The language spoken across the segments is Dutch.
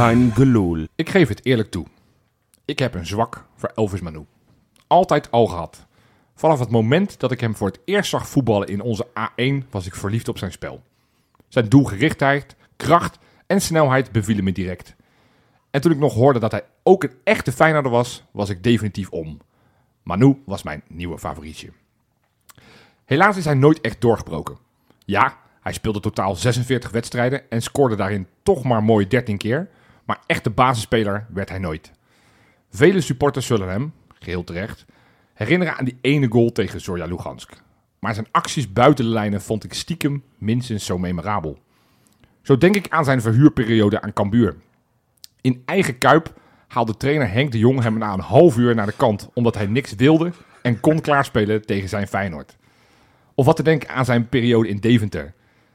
Kein gelul. Ik geef het eerlijk toe. Ik heb een zwak voor Elvis Manu. Altijd al gehad. Vanaf het moment dat ik hem voor het eerst zag voetballen in onze A1 was ik verliefd op zijn spel. Zijn doelgerichtheid, kracht en snelheid bevielen me direct. En toen ik nog hoorde dat hij ook een echte Feyenoorder was, was ik definitief om. Manu was mijn nieuwe favorietje. Helaas is hij nooit echt doorgebroken. Ja, hij speelde totaal 46 wedstrijden en scoorde daarin toch maar mooi 13 keer, maar echte basisspeler werd hij nooit. Vele supporters zullen hem, geheel terecht, herinneren aan die ene goal tegen Zorja Lugansk. Maar zijn acties buiten de lijnen vond ik stiekem minstens zo memorabel. Zo denk ik aan zijn verhuurperiode aan Cambuur. In eigen kuip haalde trainer Henk de Jong hem na een half uur naar de kant omdat hij niks wilde en kon klaarspelen tegen zijn Feyenoord. Of wat te denken aan zijn periode in Deventer.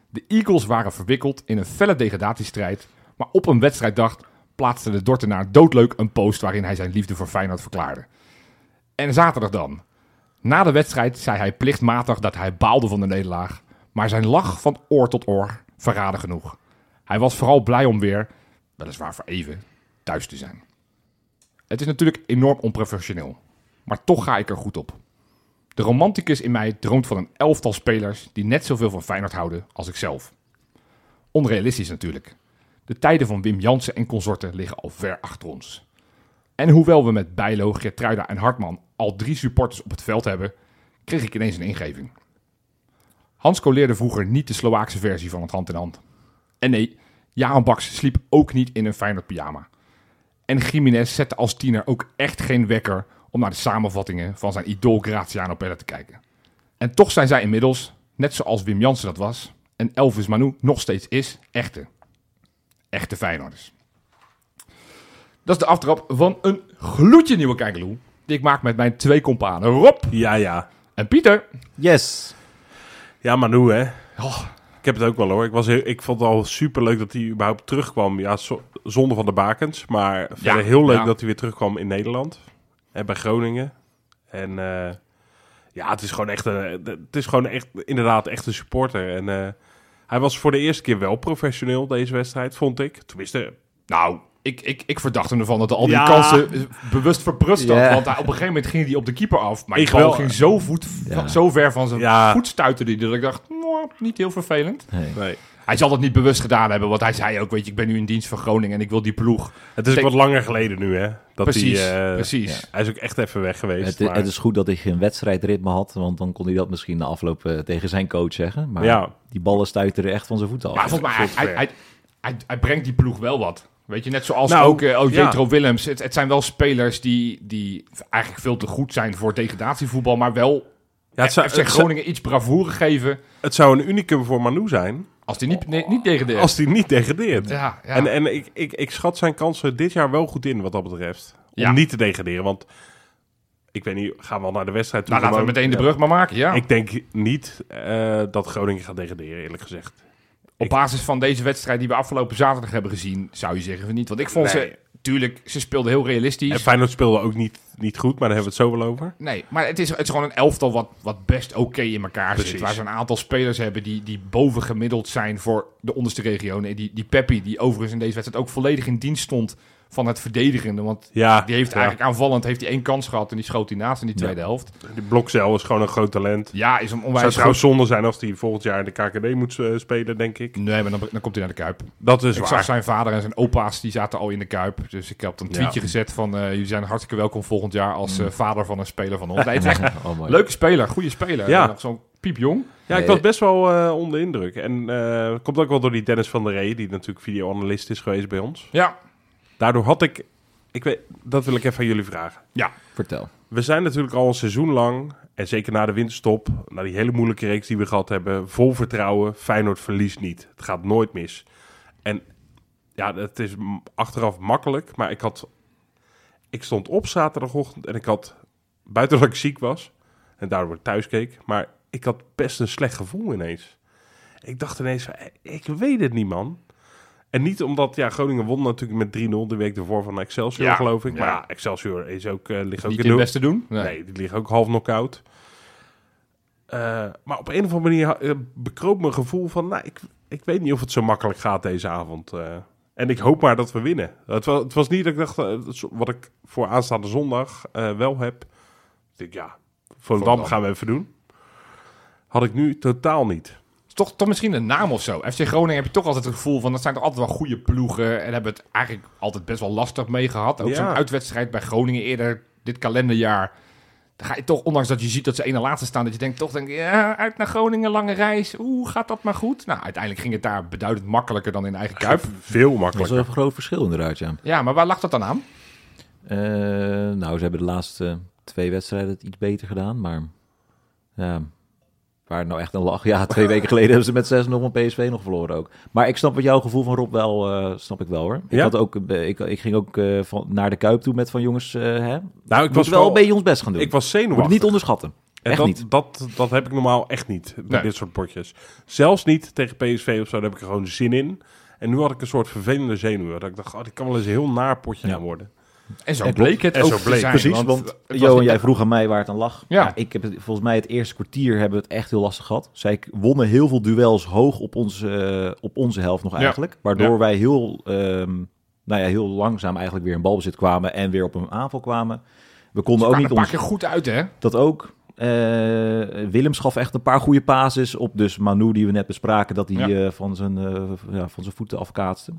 De Eagles waren verwikkeld in een felle degradatiestrijd, maar op een wedstrijddag plaatste de Dortenaar doodleuk een post waarin hij zijn liefde voor Feyenoord verklaarde. En zaterdag dan. Na de wedstrijd zei hij plichtmatig dat hij baalde van de nederlaag, maar zijn lach van oor tot oor verraadde genoeg. Hij was vooral blij om weer, weliswaar voor even, thuis te zijn. Het is natuurlijk enorm onprofessioneel, maar toch ga ik er goed op. De romanticus in mij droomt van een elftal spelers die net zoveel van Feyenoord houden als ik zelf. Onrealistisch natuurlijk. De tijden van Wim Jansen en consorten liggen al ver achter ons. En hoewel we met Bijlo, Gertruida en Hartman al drie supporters op het veld hebben, kreeg ik ineens een ingeving. Hansko leerde vroeger niet de Slovaakse versie van het hand in hand. En nee, Jaan Baks sliep ook niet in een Feyenoord pyjama. En Jiménez zette als tiener ook echt geen wekker om naar de samenvattingen van zijn idool Graziano Pelle te kijken. En toch zijn zij inmiddels, net zoals Wim Jansen dat was, en Elvis Manu nog steeds is, echte. Echte Feyenoorders. Dat is de aftrap van een gloedje nieuwe kijkeloe die ik maak met mijn twee companen Rob Ja, ja. en Pieter. Yes. Ja, Manu, hè. Oh, Ik heb het ook wel hoor. Ik, was heel, ik vond het al super leuk dat hij überhaupt terugkwam. Ja, zo- zonder van de bakens. Maar verder heel leuk ja. dat hij weer terugkwam in Nederland. En bij Groningen. En eh, ja, het is gewoon echt een, het is gewoon echt, inderdaad echt een supporter. En eh, hij was voor de eerste keer wel professioneel deze wedstrijd, vond ik. Tenminste, nou, ik, ik, ik verdacht hem ervan dat hij al die Ja. kansen bewust verprust had. Want hij, op een gegeven moment ging hij op de keeper af. Maar Ik die bal wel. ging zo, voet, Ja. zo ver van zijn Ja. voet stuiten die dat ik dacht, "Mwah, niet heel vervelend. Nee. nee. Hij zal dat niet bewust gedaan hebben, want hij zei ook, weet je, ik ben nu in dienst van Groningen en ik wil die ploeg. Het is Denk- wat langer geleden nu, hè. Dat precies, hij, eh, precies. Hij is ook echt even weg geweest. Het, maar- het is goed dat hij geen wedstrijdritme had, want dan kon hij dat misschien na afloop eh, tegen zijn coach zeggen. Maar Ja. die ballen stuiteren echt van zijn voeten af. Maar volgens mij, hij, hij, hij, hij, hij brengt die ploeg wel wat. Weet je, net zoals Nou, ook, eh, ja. Jetro Willems. Het, het zijn wel spelers die, die eigenlijk veel te goed zijn voor degradatievoetbal, maar wel ja, het, zou, FC het, zou, Groningen iets bravoure geven het zou een unicum voor Manu zijn als die niet, nee, niet degradeert. als hij niet degradeert. Ja, ja. En, en ik, ik, ik schat zijn kansen dit jaar wel goed in wat dat betreft. Om Ja. niet te degraderen. Want ik weet niet, gaan we al naar de wedstrijd toe? nou, laten we meteen de Ja. brug maar maken, ja. Ik denk niet eh, dat Groningen gaat degraderen, eerlijk gezegd. Op basis van deze wedstrijd die we afgelopen zaterdag hebben gezien, zou je zeggen van niet. Want ik vond Nee. ze, tuurlijk, ze speelden heel realistisch. En Feyenoord speelde ook niet, niet goed, maar daar hebben we het zo wel over. Nee, maar het is, het is gewoon een elftal wat, wat best oké in elkaar zit. Waar ze een aantal spelers hebben die, die bovengemiddeld zijn voor de onderste regionen. Die, die Peppi, die overigens in deze wedstrijd ook volledig in dienst stond van het verdedigende. Want Ja, die heeft ja. eigenlijk aanvallend heeft hij één kans gehad en die schoot hij naast in die tweede helft. Die Blokcel is gewoon een groot talent. Ja, is een zou onwijs trouwens groot... zonde zijn als hij volgend jaar in de KKD moet eh, spelen, denk ik. Nee, maar dan, dan komt hij naar de Kuip. Dat is ik waar. zag zijn vader en zijn opa's, die zaten al in de Kuip. Dus ik heb een tweetje Ja. gezet van... eh, jullie zijn hartstikke welkom volgend jaar als eh, vader van een speler van ons. Nee, het is echt Oh. Leuke speler, goede speler. Ja. Nog zo'n piepjong. Ja, ik was best wel eh, onder de indruk. En eh komt ook wel door die Dennis van der Rey, die natuurlijk videoanalist is geweest bij ons. Ja. Daardoor had ik, ik weet, dat wil ik even aan jullie vragen. Vertel. We zijn natuurlijk al een seizoen lang, en zeker na de winterstop, na die hele moeilijke reeks die we gehad hebben, vol vertrouwen, Feyenoord verliest niet. Het gaat nooit mis. En ja, het is achteraf makkelijk, maar ik had, ik stond op zaterdagochtend en ik had, buiten dat ik ziek was, en daardoor thuis keek, maar ik had best een slecht gevoel ineens. Ik dacht ineens, eh, ik weet het niet man. En niet omdat, ja, Groningen won natuurlijk met 3-0 de week ervoor van Excelsior, Ja, geloof ik. Maar ja. Excelsior is ook, eh, ligt ook Niet in het beste doen? Nee. die liggen ook half knock-out. Eh, maar op een of andere manier eh, bekroop mijn gevoel van... Nou, ik, ik weet niet of het zo makkelijk gaat deze avond. eh. En ik hoop maar dat we winnen. Het was, het was niet dat ik dacht, wat ik voor aanstaande zondag eh, wel heb. Ik denk, ja, Volendam Volendam. gaan we even doen. Had ik nu totaal niet. Toch, toch misschien een naam of zo. FC Groningen heb je toch altijd het gevoel van... dat zijn toch altijd wel goede ploegen... en hebben het eigenlijk altijd best wel lastig mee gehad. Ook Ja. zo'n uitwedstrijd bij Groningen eerder dit kalenderjaar... Dan ga je toch, ondanks dat je ziet dat ze één na laatste staan... dat je denkt, toch denk je, ja, uit naar Groningen, lange reis. Oeh, gaat dat maar goed? Nou, uiteindelijk ging het daar beduidend makkelijker dan in eigen Kuip. Veel Dat is makkelijker. wel een groot verschil inderdaad, ja. Ja, maar waar lag dat dan aan? Eh, nou, ze hebben de laatste twee wedstrijden het iets beter gedaan, maar ja, waar het nou echt een lach. Ja, twee weken geleden hebben ze met 6 nog een PSV nog verloren ook. Maar ik snap wat jouw gevoel van Rob wel, eh, snap ik wel hoor. Ik, Ja? had ook, eh, ik, ik ging ook eh, van, naar de Kuip toe met van jongens, eh hè, Nou, ik was wel een beetje ons best gaan doen. Ik was Moet het zenuwachtig. niet onderschatten. En Echt dat, niet. Dat, dat heb ik normaal echt niet bij Nee. dit soort potjes. Zelfs niet tegen PSV of zo, daar heb ik er gewoon zin in. En nu had ik een soort vervelende zenuwen. Dat ik dacht, oh, dit kan wel eens een heel naar potje Ja. gaan worden. En zo En bleek het En ook zo bleek. zijn. Precies, want, Jo en jij vroeg aan mij waar het aan lag. Ja. Ja. ik heb het, volgens mij het eerste kwartier hebben we het echt heel lastig gehad. Zij wonnen heel veel duels hoog op onze, eh, op onze helft nog Ja. eigenlijk. Waardoor Ja. wij heel, ehm, nou ja, heel langzaam eigenlijk weer in balbezit kwamen en weer op een aanval kwamen. We konden ook niet ons... goed uit, hè? Dat ook. Eh, Willems gaf echt een paar goede pases op dus Manu die we net bespraken, dat hij Ja. eh, van, zijn, eh, ja, van zijn voeten afkaatste.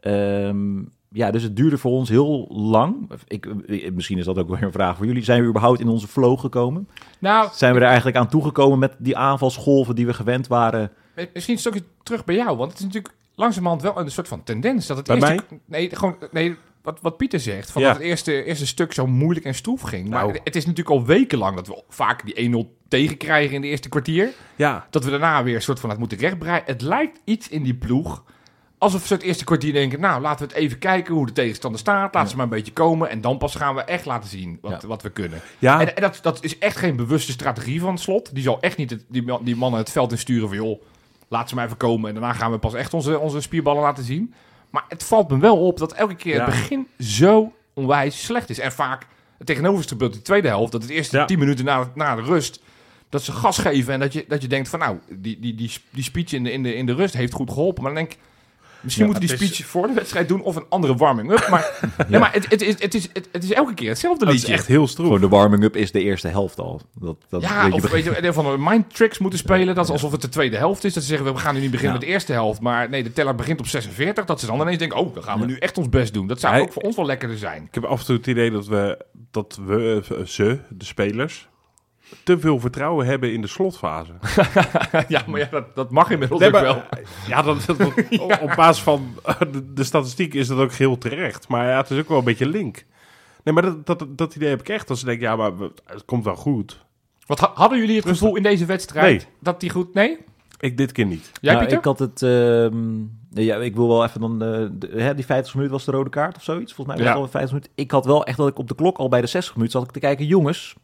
Ehm, ja, dus het duurde voor ons heel lang. Ik, eh, misschien is dat ook weer een vraag voor jullie. Zijn we überhaupt in onze flow gekomen? Nou, Zijn we er eigenlijk aan toegekomen met die aanvalsgolven die we gewend waren? Misschien een stukje terug bij jou, want het is natuurlijk langzamerhand wel een soort van tendens dat het Bij eerste... Nee, gewoon, nee, wat, wat Pieter zegt, van Ja. dat het eerste, eerste stuk zo moeilijk en stroef ging. Maar Nou. het is natuurlijk al wekenlang dat we vaak die 1-0 tegenkrijgen in de eerste kwartier. Ja, Dat we daarna weer een soort van het moeten rechtbreien. Het lijkt iets in die ploeg alsof ze het eerste kwartier denken... nou, laten we het even kijken hoe de tegenstander staat. Laten ze maar een beetje komen en dan pas gaan we echt laten zien wat, wat we kunnen. ja. En, en dat, dat is echt geen bewuste strategie van Slot. Die zal echt niet het, die, man- die mannen het veld insturen van... joh, laat ze maar even komen en daarna gaan we pas echt onze, onze spierballen laten zien. Maar het valt me wel op dat elke keer het begin zo onwijs slecht is. En vaak het tegenovergestelde gebeurt in de tweede helft. Dat het eerste Ja. 10 minuten na, na de rust... dat ze gas geven en dat je, dat je denkt van... nou, die, die, die, die speech in de, in, de, in de rust heeft goed geholpen. Maar dan denk ik... Misschien Ja, moeten die het is- speech voor de wedstrijd doen of een andere warming-up. Maar, nee, maar het, het, is, het, is, het, het is elke keer hetzelfde dat is liedje. echt heel stroef. Gewoon de warming-up is de eerste helft al. Dat, dat Ja, weet je of weet je, een van de mind tricks moeten spelen. Dat is alsof het de tweede helft is. Dat ze zeggen, we gaan nu niet beginnen Ja. met de eerste helft. Maar nee, de teller begint op 46. Dat ze dan ineens denken, oh, dan gaan we Ja. nu echt ons best doen. Dat zou ook voor ons wel lekkerder zijn. Ik heb af en toe het idee dat we, dat we eh, ze, de spelers, te veel vertrouwen hebben in de slotfase. ja, maar ja, dat, dat mag inmiddels Nee, ook wel. Ja, dat, dat- op- op basis van eh, de, de statistiek is dat ook heel terecht. Maar ja, het is ook wel een beetje link. Nee, maar dat, dat, dat idee heb ik echt. Als ze denken, ja, maar het komt wel goed. Wat ha- hadden jullie het gevoel in deze wedstrijd Nee. dat die goed... Nee? Ik dit keer niet. Jij, Nou, Pieter? ik had het... ehm, ja, ik wil wel even dan... eh, de, hè, die 50 minuten was de rode kaart of zoiets. Volgens mij was Ja. het al 50 minuten. Ik had wel echt dat ik op de klok al bij de 60 minuten zat ik te kijken. Jongens,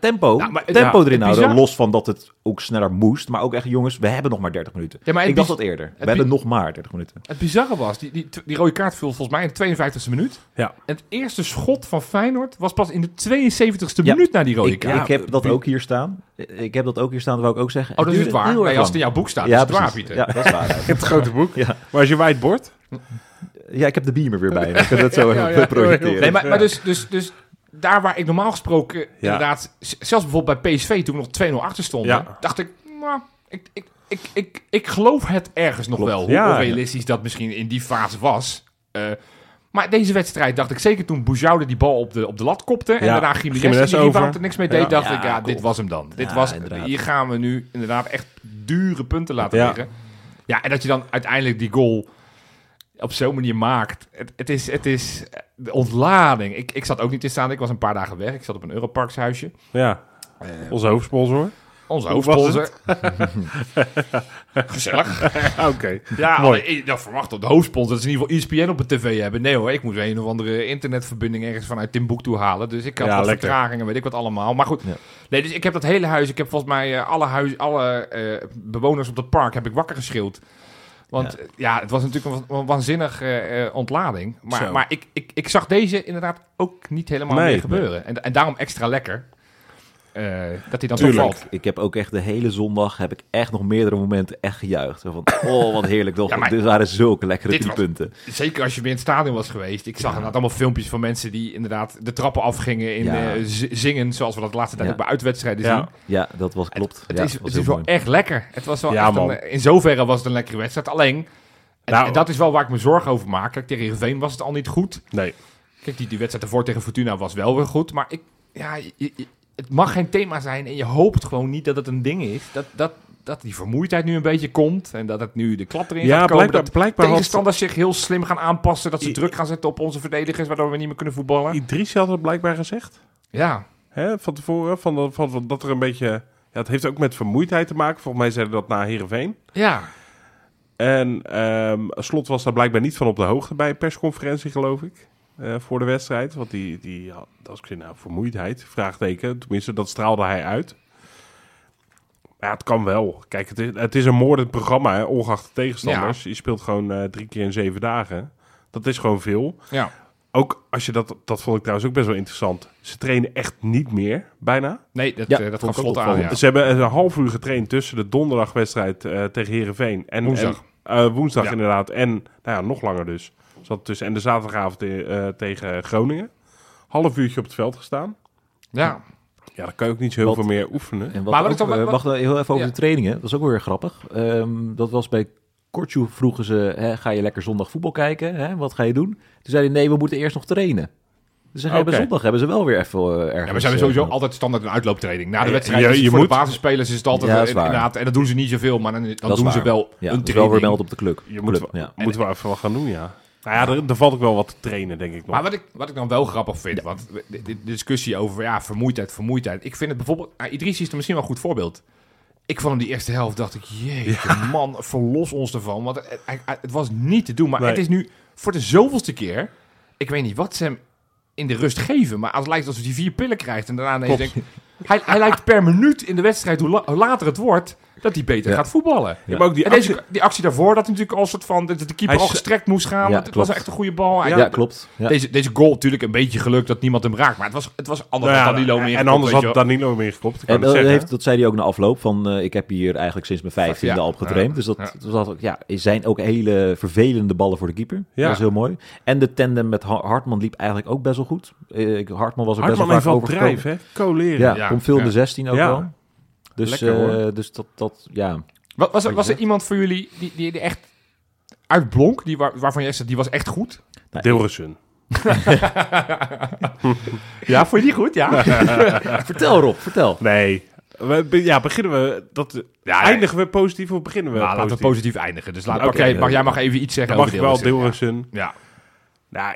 tempo. Nou, maar tempo ja, erin houden. bizar- Los van dat het ook sneller moest. Maar ook echt, jongens, we hebben nog maar 30 minuten. Ja, maar ik dacht dat eerder. We hebben nog maar 30 minuten. Het bizarre was, die, die, die rode kaart viel volgens mij in de 52e minuut. Ja. En het eerste schot van Feyenoord was pas in de 72e Ja. minuut na die rode Ik, kaart. ik heb dat ook hier staan. Ik heb dat ook hier staan, dat wou ik ook zeggen. Oh, dat is het waar. Nee, als het in jouw boek staat, ja, is het waar. Pieter. Ja, dat is waar. Het grote boek. Ja. Maar als je whiteboard... ja, ik heb de beamer weer bij. Ik kan dat zo Ja, even ja, projecteren. Nee, maar, maar dus, dus, dus daar waar ik normaal gesproken inderdaad... Zelfs bijvoorbeeld bij PSV, toen we nog 2-0 achter stonden... Ja. dacht ik, nou, ik, ik, ik, ik, ik geloof het ergens nog Klopt. wel. Hoe Ja, onrealistisch dat misschien in die fase was. Eh, maar deze wedstrijd dacht ik zeker toen Boujoude die bal op de, op de lat kopte... en Ja, daarna Jiménez die rebound er niks mee deed... Ja. dacht Ja, ik, ja, cool. dit was hem dan. Dit Ja, was, inderdaad. hier gaan we nu inderdaad echt dure punten laten Ja. liggen. Ja, en dat je dan uiteindelijk die goal op zo'n manier maakt. Het, het, is, het is eh, de ontlading. Ik, ik zat ook niet in staan. Ik was een paar dagen weg. Ik zat op een Europarkshuisje. Ja, onze hoofdsponsor. Onze hoofdsponsor. Gezellig. Oké. Ja, Mooi. ik verwacht dat de hoofdsponsor dat ze in ieder geval ESPN op de tv hebben. Nee hoor, ik moest een of andere internetverbinding ergens vanuit Timbuktu halen. Dus ik had Ja, wat lekker. vertragingen, weet ik wat allemaal. Maar goed, Ja. nee, dus ik heb dat hele huis, ik heb volgens mij eh, alle, huis, alle eh, bewoners op dat park heb ik wakker geschreeuwd. Want Ja. ja, het was natuurlijk een, wa- een waanzinnige eh, ontlading. Maar, Zo. maar ik, ik, ik zag deze inderdaad ook niet helemaal Nee, meer gebeuren. En, en daarom extra lekker. Eh, dat hij dan Tuurlijk. toch valt. Ik heb ook echt de hele zondag, heb ik echt nog meerdere momenten echt gejuicht. Zo Van, oh, wat heerlijk toch. Ja, maar Dit waren zulke lekkere dit was- punten. Zeker als je weer in het stadion was geweest. Ik zag inderdaad allemaal filmpjes van mensen die inderdaad de trappen afgingen in Ja. eh, zingen, zoals we dat de laatste tijd Ja. ook bij uitwedstrijden Ja. zien. Ja, dat was klopt. Het ja, is, was het is wel mooi. echt lekker. Het was wel Ja, echt man. een, in zoverre was het een lekkere wedstrijd. Alleen, en, Nou. en dat is wel waar ik me zorgen over maak. Kijk, tegen Heerenveen was het al niet goed. Nee. Kijk, die, die wedstrijd ervoor tegen Fortuna was wel weer goed. Maar ik, ja, je- je- het mag geen thema zijn. En je hoopt gewoon niet dat het een ding is. Dat, dat, dat die vermoeidheid nu een beetje komt. En dat het nu de klap erin Ja, gaat komen. blijkbaar, Dat blijkbaar had tegenstanders zich heel slim gaan aanpassen. Dat ze I- druk gaan zetten op onze verdedigers. Waardoor we niet meer kunnen voetballen. Idrissi had het blijkbaar gezegd. Ja, Hè, van tevoren. Van, de- van, van dat er een beetje... Ja, het heeft ook met vermoeidheid te maken. Volgens mij zeiden dat na Heerenveen. ja. En ehm, Slot was daar blijkbaar niet van op de hoogte bij een persconferentie, geloof ik. Eh, voor de wedstrijd. Want die, die had, dat was nou, vermoeidheid, vraagteken. Tenminste, dat straalde hij uit. Maar ja, het kan wel. Kijk, het is, het is een moordend programma, hè, ongeacht de tegenstanders. Je speelt gewoon eh, drie keer in zeven dagen. Dat is gewoon veel. ja. Ook als je dat, dat vond ik trouwens ook best wel interessant. Ze trainen echt niet meer, bijna. Nee, dat, Ja, eh, dat ik slot aan. Ja. Ze hebben een half uur getraind tussen de donderdagwedstrijd eh, tegen Herenveen en Woensdag. En, eh, woensdag Ja. inderdaad. En nou ja, nog langer dus. Zat tussen en de zaterdagavond eh, tegen Groningen. Half uurtje op het veld gestaan. ja. Ja, dan kan je ook niet zo heel Wat- veel meer oefenen. En wat Maar ook, dan- eh, wat- wacht heel even over Ja. de trainingen. Dat is ook weer grappig. Ehm, dat was bij Kortjoe vroegen ze, hè, ga je lekker zondag voetbal kijken? Hè? Wat ga je doen? Toen zei hij, nee, we moeten eerst nog trainen. Dus ze hebben zondag hebben ze wel weer even eh, ergens... Ja, we zijn sowieso altijd standaard een uitlooptraining. Na de wedstrijd je- is het je voor moet- de basisspelers is het altijd Ja, dat is waar. inderdaad. En dat doen ze niet zoveel, maar dan, dan doen ze wel Ja, een dat is wel training. weer meld op de club. Je moet, club, ja. moet wel even wat gaan doen, ja. Nou ja, er, er valt ook wel wat te trainen, denk ik nog. Maar wat ik, wat ik dan wel grappig vind, want de, discussie over ja, vermoeidheid, vermoeidheid. Ik vind het bijvoorbeeld, nou, Idrissi is er misschien wel een goed voorbeeld. Ik vond hem die eerste helft, dacht ik, jeetje man, verlos ons ervan. Want het, was niet te doen. Maar Nee. het is nu voor de zoveelste keer, ik weet niet wat ze hem in de rust geven. Maar als het lijkt alsof hij vier pillen krijgt en daarna denkt... Hij, hij lijkt per minuut in de wedstrijd, hoe, la- hoe later het wordt, dat hij beter Ja. gaat voetballen. Ja, maar ook die en deze, actie- die actie daarvoor, dat hij natuurlijk al soort van, dat de keeper Hij al gestrekt moest gaan. Want het klopt. was echt een goede bal. Ja, klopt. Ja. deze, deze goal natuurlijk een beetje geluk dat niemand hem raakt. Maar het was, het was anders Nou ja, dan Danilo meer. en anders had Danilo meer gekopt. Ik En dat, heeft, dat zei hij ook na afloop van, eh, ik heb hier eigenlijk sinds mijn vijftiende Ja, al op getraind. ja, dus dat, ja. dat was ook, ja, zijn ook hele vervelende ballen voor de keeper. Ja. Dat is heel mooi. En de tandem met Ha- Hartman liep eigenlijk ook best wel goed. Eh, Hartman was er best Hartman wel heeft vaak wel overgekomen. drijf, hè? Coleren. Ja, komt veel de 16 ook wel. Dus, Lekker, hoor. eh, dus dat, dat, ja. Wat, was, er, was er Ja. iemand voor jullie die, die, die echt uitblonk? Die, waar, waarvan jij zegt, die was echt goed? Nou. Ja, vond je die goed? Ja. vertel Rob, vertel. Nee. We, be- ja, beginnen we... Dat, ja eindigen we positief of beginnen we Nou, laten we positief? eindigen. Dus laat, Oké. mag jij, mag, jij mag even iets zeggen Dan mag ik over wel Dilrosun. Dilrosun. Ja. Nou,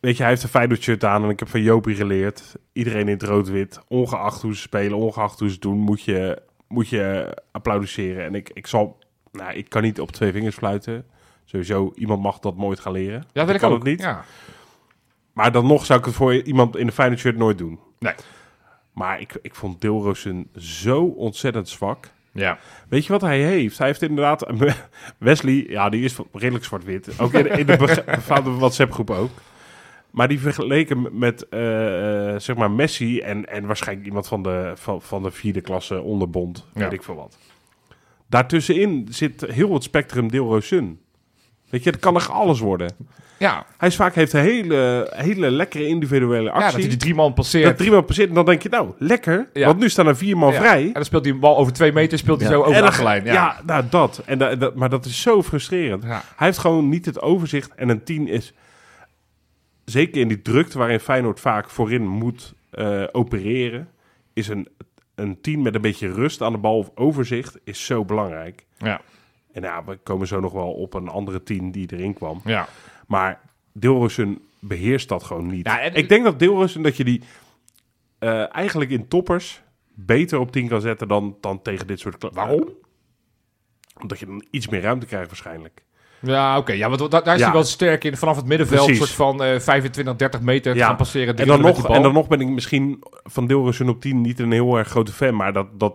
weet je, hij heeft een Feyenoord shirt aan en ik heb van Jopie geleerd. Iedereen in het rood-wit, ongeacht hoe ze spelen, ongeacht hoe ze doen, moet je, moet je applaudisseren. En ik, ik zal, nou, ik kan niet op twee vingers fluiten. Sowieso, iemand mag dat nooit gaan leren. ja, dat ik kan ook. het niet. Ja. Maar dan nog zou ik het voor iemand in een Feyenoord shirt nooit doen. Nee. Maar ik, ik vond Dilrosun zo ontzettend zwak. Ja. Weet je wat hij heeft? Hij heeft inderdaad... Wesley, ja, die is redelijk zwart-wit. Ook in, in de befaamde WhatsApp-groep ook. Maar die vergeleken met, eh, eh, zeg maar, Messi en, en waarschijnlijk iemand van de, van, van de vierde klasse onderbond. Ja. Weet ik veel wat. Daartussenin zit heel het spectrum Dilrosun. Weet je, het kan nog alles worden. Ja. Hij is vaak heeft een hele, hele lekkere individuele ja, actie. dat hij die drie man passeert. dat drie man passeert en dan denk je, nou, lekker. Ja. Want nu staan er vier man Ja. vrij. En dan speelt hij een bal over twee meter, speelt hij Ja. zo over de achterlijn. Ja. Ja, nou dat. En da- dat. Maar dat is zo frustrerend. Ja. Hij heeft gewoon niet het overzicht. En een 10 is, zeker in die drukte waarin Feyenoord vaak voorin moet eh, opereren, is een, een 10 met een beetje rust aan de bal of overzicht is zo belangrijk. Ja. En ja, we komen zo nog wel op een andere 10 die erin kwam. Ja. Maar Dilrosun beheerst dat gewoon niet. Ja, en- Ik denk dat Dilrosun dat je die eh, eigenlijk in toppers beter op 10 kan zetten dan, dan tegen dit soort... Waarom? Omdat je dan iets meer ruimte krijgt waarschijnlijk. Ja, oké. Ja, want da- daar is hij wel sterk in. Vanaf het middenveld, Precies. soort van eh 25, 30 meter gaan passeren. En dan, nog, en dan nog ben ik misschien van Dilrosun op 10 niet een heel erg grote fan. Maar dat, dat,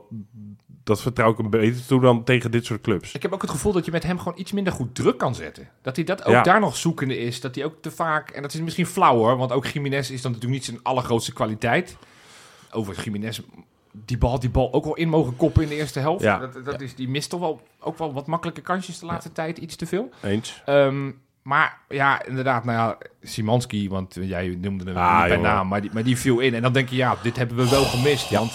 dat vertrouw ik hem beter toe dan tegen dit soort clubs. Ik heb ook het gevoel dat je met hem gewoon iets minder goed druk kan zetten. Dat hij dat ook Ja. daar nog zoekende is. Dat hij ook te vaak... En dat is misschien flauw hoor. Want ook Jiménez is dan natuurlijk niet zijn allergrootste kwaliteit. over Jiménez, die bal, die bal ook wel in mogen koppen in de eerste helft. Ja. Dat, dat Is, die mist toch wel ook wel wat makkelijke kansjes de laatste tijd, iets te veel. Eens. Ehm, maar ja, inderdaad, nou ja, Simanski, want jij noemde hem Ah, bij naam, maar die, maar die viel in. En dan denk je, ja, dit hebben we wel gemist. Want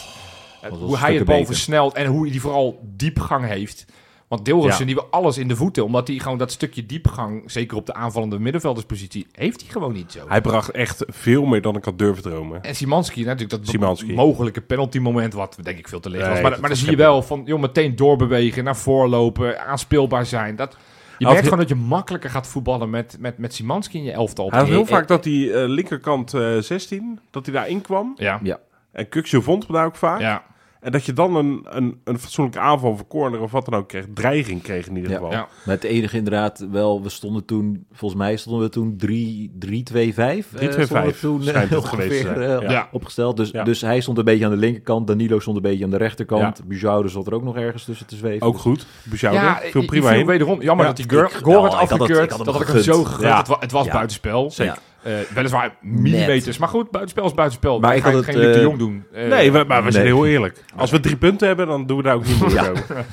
eh, hoe hij het bal versnelt en hoe hij die vooral diepgang heeft. Want Deelrossen, Ja. die we alles in de voeten, omdat hij gewoon dat stukje diepgang, zeker op de aanvallende middenvelderspositie, heeft hij gewoon niet zo. Hij bracht echt veel meer dan ik had durven dromen. En Simanski, natuurlijk dat mogelijke penalty moment, wat denk ik veel te licht was. Nee, Maar, maar dan zie je wel van, joh, meteen doorbewegen, naar voren lopen, aanspeelbaar zijn. Dat, je merkt gewoon dat je makkelijker gaat voetballen met, met, met Simanski in je elftal. Hij had heel eh, vaak dat die eh, linkerkant eh 16, dat hij daarin kwam. Ja, Ja. En Kuksje vond hem daar ook vaak. ja, En dat je dan een, een, een fatsoenlijke aanval een corner of wat dan ook kreeg. Dreiging kreeg in ieder Ja. geval. ja. Maar het enige inderdaad wel, we stonden toen, volgens mij stonden we toen 3-2-5. 3-2-5 toen eh, schijnt het geweest te ongeveer, zijn. eh, Ja. opgesteld. Dus, Ja. dus hij stond een beetje aan de linkerkant, Danilo stond een beetje aan de rechterkant. Bujoude zat er ook nog ergens tussen te zweven. Ook goed. Bouchouder, ja veel prima wederom. Jammer Ja. dat die goal werd het- afgekeurd. ik had dat had ik hem zo gegund. Het, wa- het was Ja. buitenspel. Zeker. Eh, weliswaar millimeters. Maar goed, buitenspel is buitenspel. Maar ik ga had geen het, Luc de eh, Jong doen. Eh, Nee, we, maar we zijn heel eerlijk. Als we drie punten hebben, dan doen we daar ook niet moeilijk Ja. over.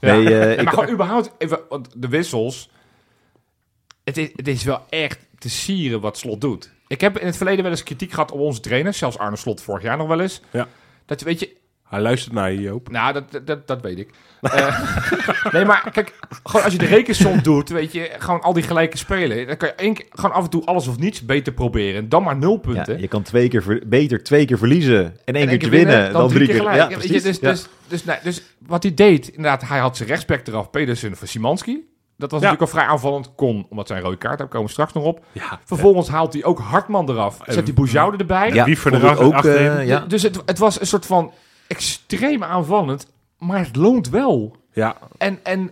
Ja. Nee, eh, Nee, ik- maar gewoon überhaupt, even, want de wissels. Het is, het is wel echt te sieren wat Slot doet. Ik heb in het verleden wel eens kritiek gehad op onze trainers. Zelfs Arne Slot vorig jaar nog wel eens. Ja. Dat weet je, Hij luistert naar je, Joop. nou, dat, dat- dat, weet ik. Eh, nee, maar kijk, gewoon als je de rekensom doet, weet je, gewoon al die gelijke spelen. Dan kan je één keer, gewoon af en toe alles of niets beter proberen. Dan maar nul ja, punten. je kan twee keer ver- beter twee keer verliezen en één En één keertje winnen, dan, drie keer. gelijk. Ja, Ja, je, precies. dus, Ja. dus, dus, nee, dus wat hij deed, inderdaad, hij had zijn rechtsback eraf, Pedersen voor Simanski. Dat was Ja. natuurlijk al vrij aanvallend, kon, omdat zijn rode kaart, daar komen we straks nog op. Ja. Vervolgens haalt hij ook Hartman eraf, zet hij Boujoude erbij. Ja, vond erachter- ik ook, eh, ja. Dus het, het was een soort van extreem aanvallend, maar het loont wel. Ja, En, en,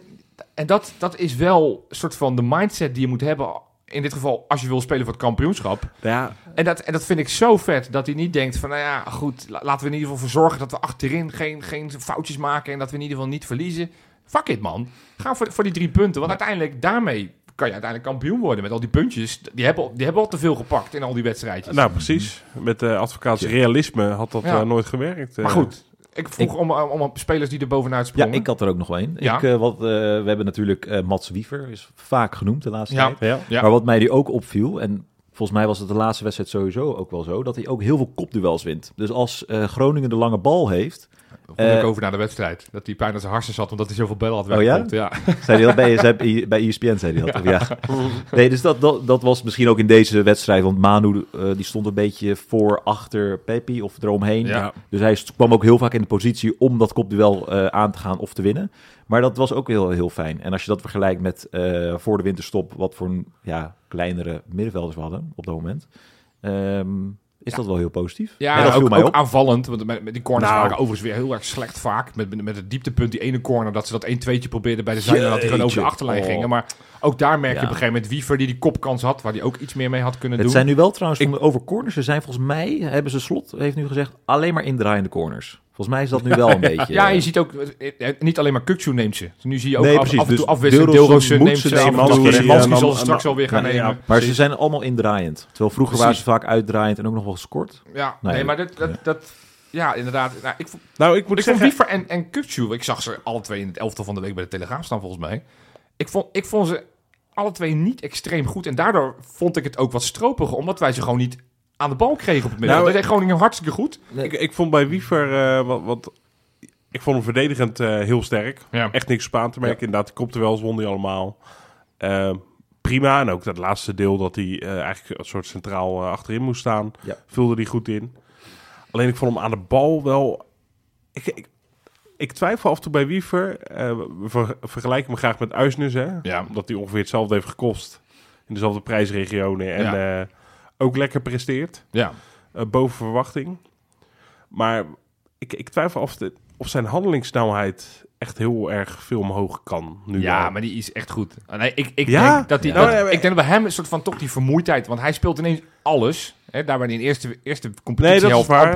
en dat, dat is wel een soort van de mindset die je moet hebben, in dit geval als je wil spelen voor het kampioenschap. ja, En dat, en dat vind ik zo vet, dat hij niet denkt van, nou ja, goed, la- laten we in ieder geval voor zorgen dat we achterin geen, geen foutjes maken en dat we in ieder geval niet verliezen. Fuck it, man. Ga voor, voor die drie punten, want uiteindelijk daarmee kan je uiteindelijk kampioen worden met al die puntjes. Die hebben, die hebben al te veel gepakt in al die wedstrijdjes. nou precies. Met de advocaats realisme had dat Ja. eh, nooit gewerkt. eh. maar goed, ik vroeg om, om, om spelers die er bovenuit Ja, sprongen. ik had er ook nog wel een. Ja. Ik, eh, wat, eh, we hebben natuurlijk eh, Mats Wiever, is vaak genoemd de laatste Ja. tijd. Ja. Ja. Maar wat mij die ook opviel, en volgens mij was het de laatste wedstrijd sowieso ook wel zo, dat hij ook heel veel kopduels wint. Dus als eh, Groningen de lange bal heeft, Vond ik Eh, over na de wedstrijd. Dat hij pijn aan zijn harsen zat, omdat hij zoveel bellen had Oh ja? ja? zei hij dat bij, zei, bij ESPN, zei hij dat. of Ja. Nee, dus dat, dat, dat was misschien ook in deze wedstrijd, want Manu eh, die stond een beetje voor, achter Pepi of eromheen. Ja. Dus hij kwam ook heel vaak in de positie om dat kopduel eh, aan te gaan of te winnen. Maar dat was ook heel, heel fijn. En als je dat vergelijkt met voor de winterstop, wat voor een ja, kleinere middenvelders we hadden op dat moment, ehm, is dat wel heel positief. Ja, dat ook, mij ook op. aanvallend. Want met, met die corners Nou. waren overigens weer heel erg slecht vaak. Met, met, met het dieptepunt, die ene corner, dat ze dat 1-2'tje probeerden bij de zijde. En dat die gewoon over de achterlijn Oh. gingen. Maar ook daar merk je Ja. op een gegeven moment Wiever die die kopkans had. Waar hij ook iets meer mee had kunnen Het doen. zijn nu wel trouwens over corners. Ze zijn volgens mij, hebben ze slot, heeft nu gezegd, alleen maar indraaiende corners. Volgens mij is dat nu wel een beetje. ja, eh, je ziet ook, eh, eh, niet alleen maar Kukcu neemt ze. Nu zie je ook Nee, af, precies. af en toe Dus afwisseling. Neemt ze ze. en zal ze straks en wel weer gaan nemen. ja, Ja, Maar ze zijn allemaal indraaiend. Terwijl vroeger waren ze vaak uitdraaiend en ook nog wel gescoord. nee, Nee. maar dat, dat, dat, ja, inderdaad. Nou, ik vond, Nou, ik moet ik vond zeggen... Wiever en, en Kukcu, ik zag ze alle twee in het elftal van de week bij de Telegraaf staan volgens mij. Ik vond, ik vond ze alle twee niet extreem goed. En daardoor vond ik het ook wat stropiger, omdat wij ze gewoon niet aan de bal kregen op het midden. Nou, dat deed Groningen hartstikke goed. Ik, ik vond bij Wiever, eh, wat, wat, ik vond hem verdedigend eh, heel sterk. Ja. Echt niks op aan te merken. Inderdaad, de kopduels won hij allemaal. Eh, prima. En ook dat laatste deel dat hij eh, eigenlijk een soort centraal achterin moest staan. Ja. Vulde hij goed in. Alleen ik vond hem aan de bal wel... Ik, ik, ik twijfel af en toe bij Wiever. eh, we ver- vergelijken hem graag met Uisnes, hè? Ja. Omdat hij ongeveer hetzelfde heeft gekost. In dezelfde prijsregionen. En Ja. eh, ook lekker presteert. Ja. eh, boven verwachting. Maar ik, ik twijfel of, de, of zijn handelingssnelheid echt heel erg veel omhoog kan. Nu Ja, al. maar die is echt goed. Ah, Nee, ik, ik, Ja? denk dat die, Ja. dat- Nou, ik denk dat bij hem een soort van toch die vermoeidheid. Want hij speelt ineens alles. Hè, daar waar hij in de eerste, eerste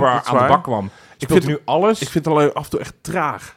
waar, dat is aan de bak kwam. Speelt vind- nu alles. Ik vind het alleen af en toe echt traag.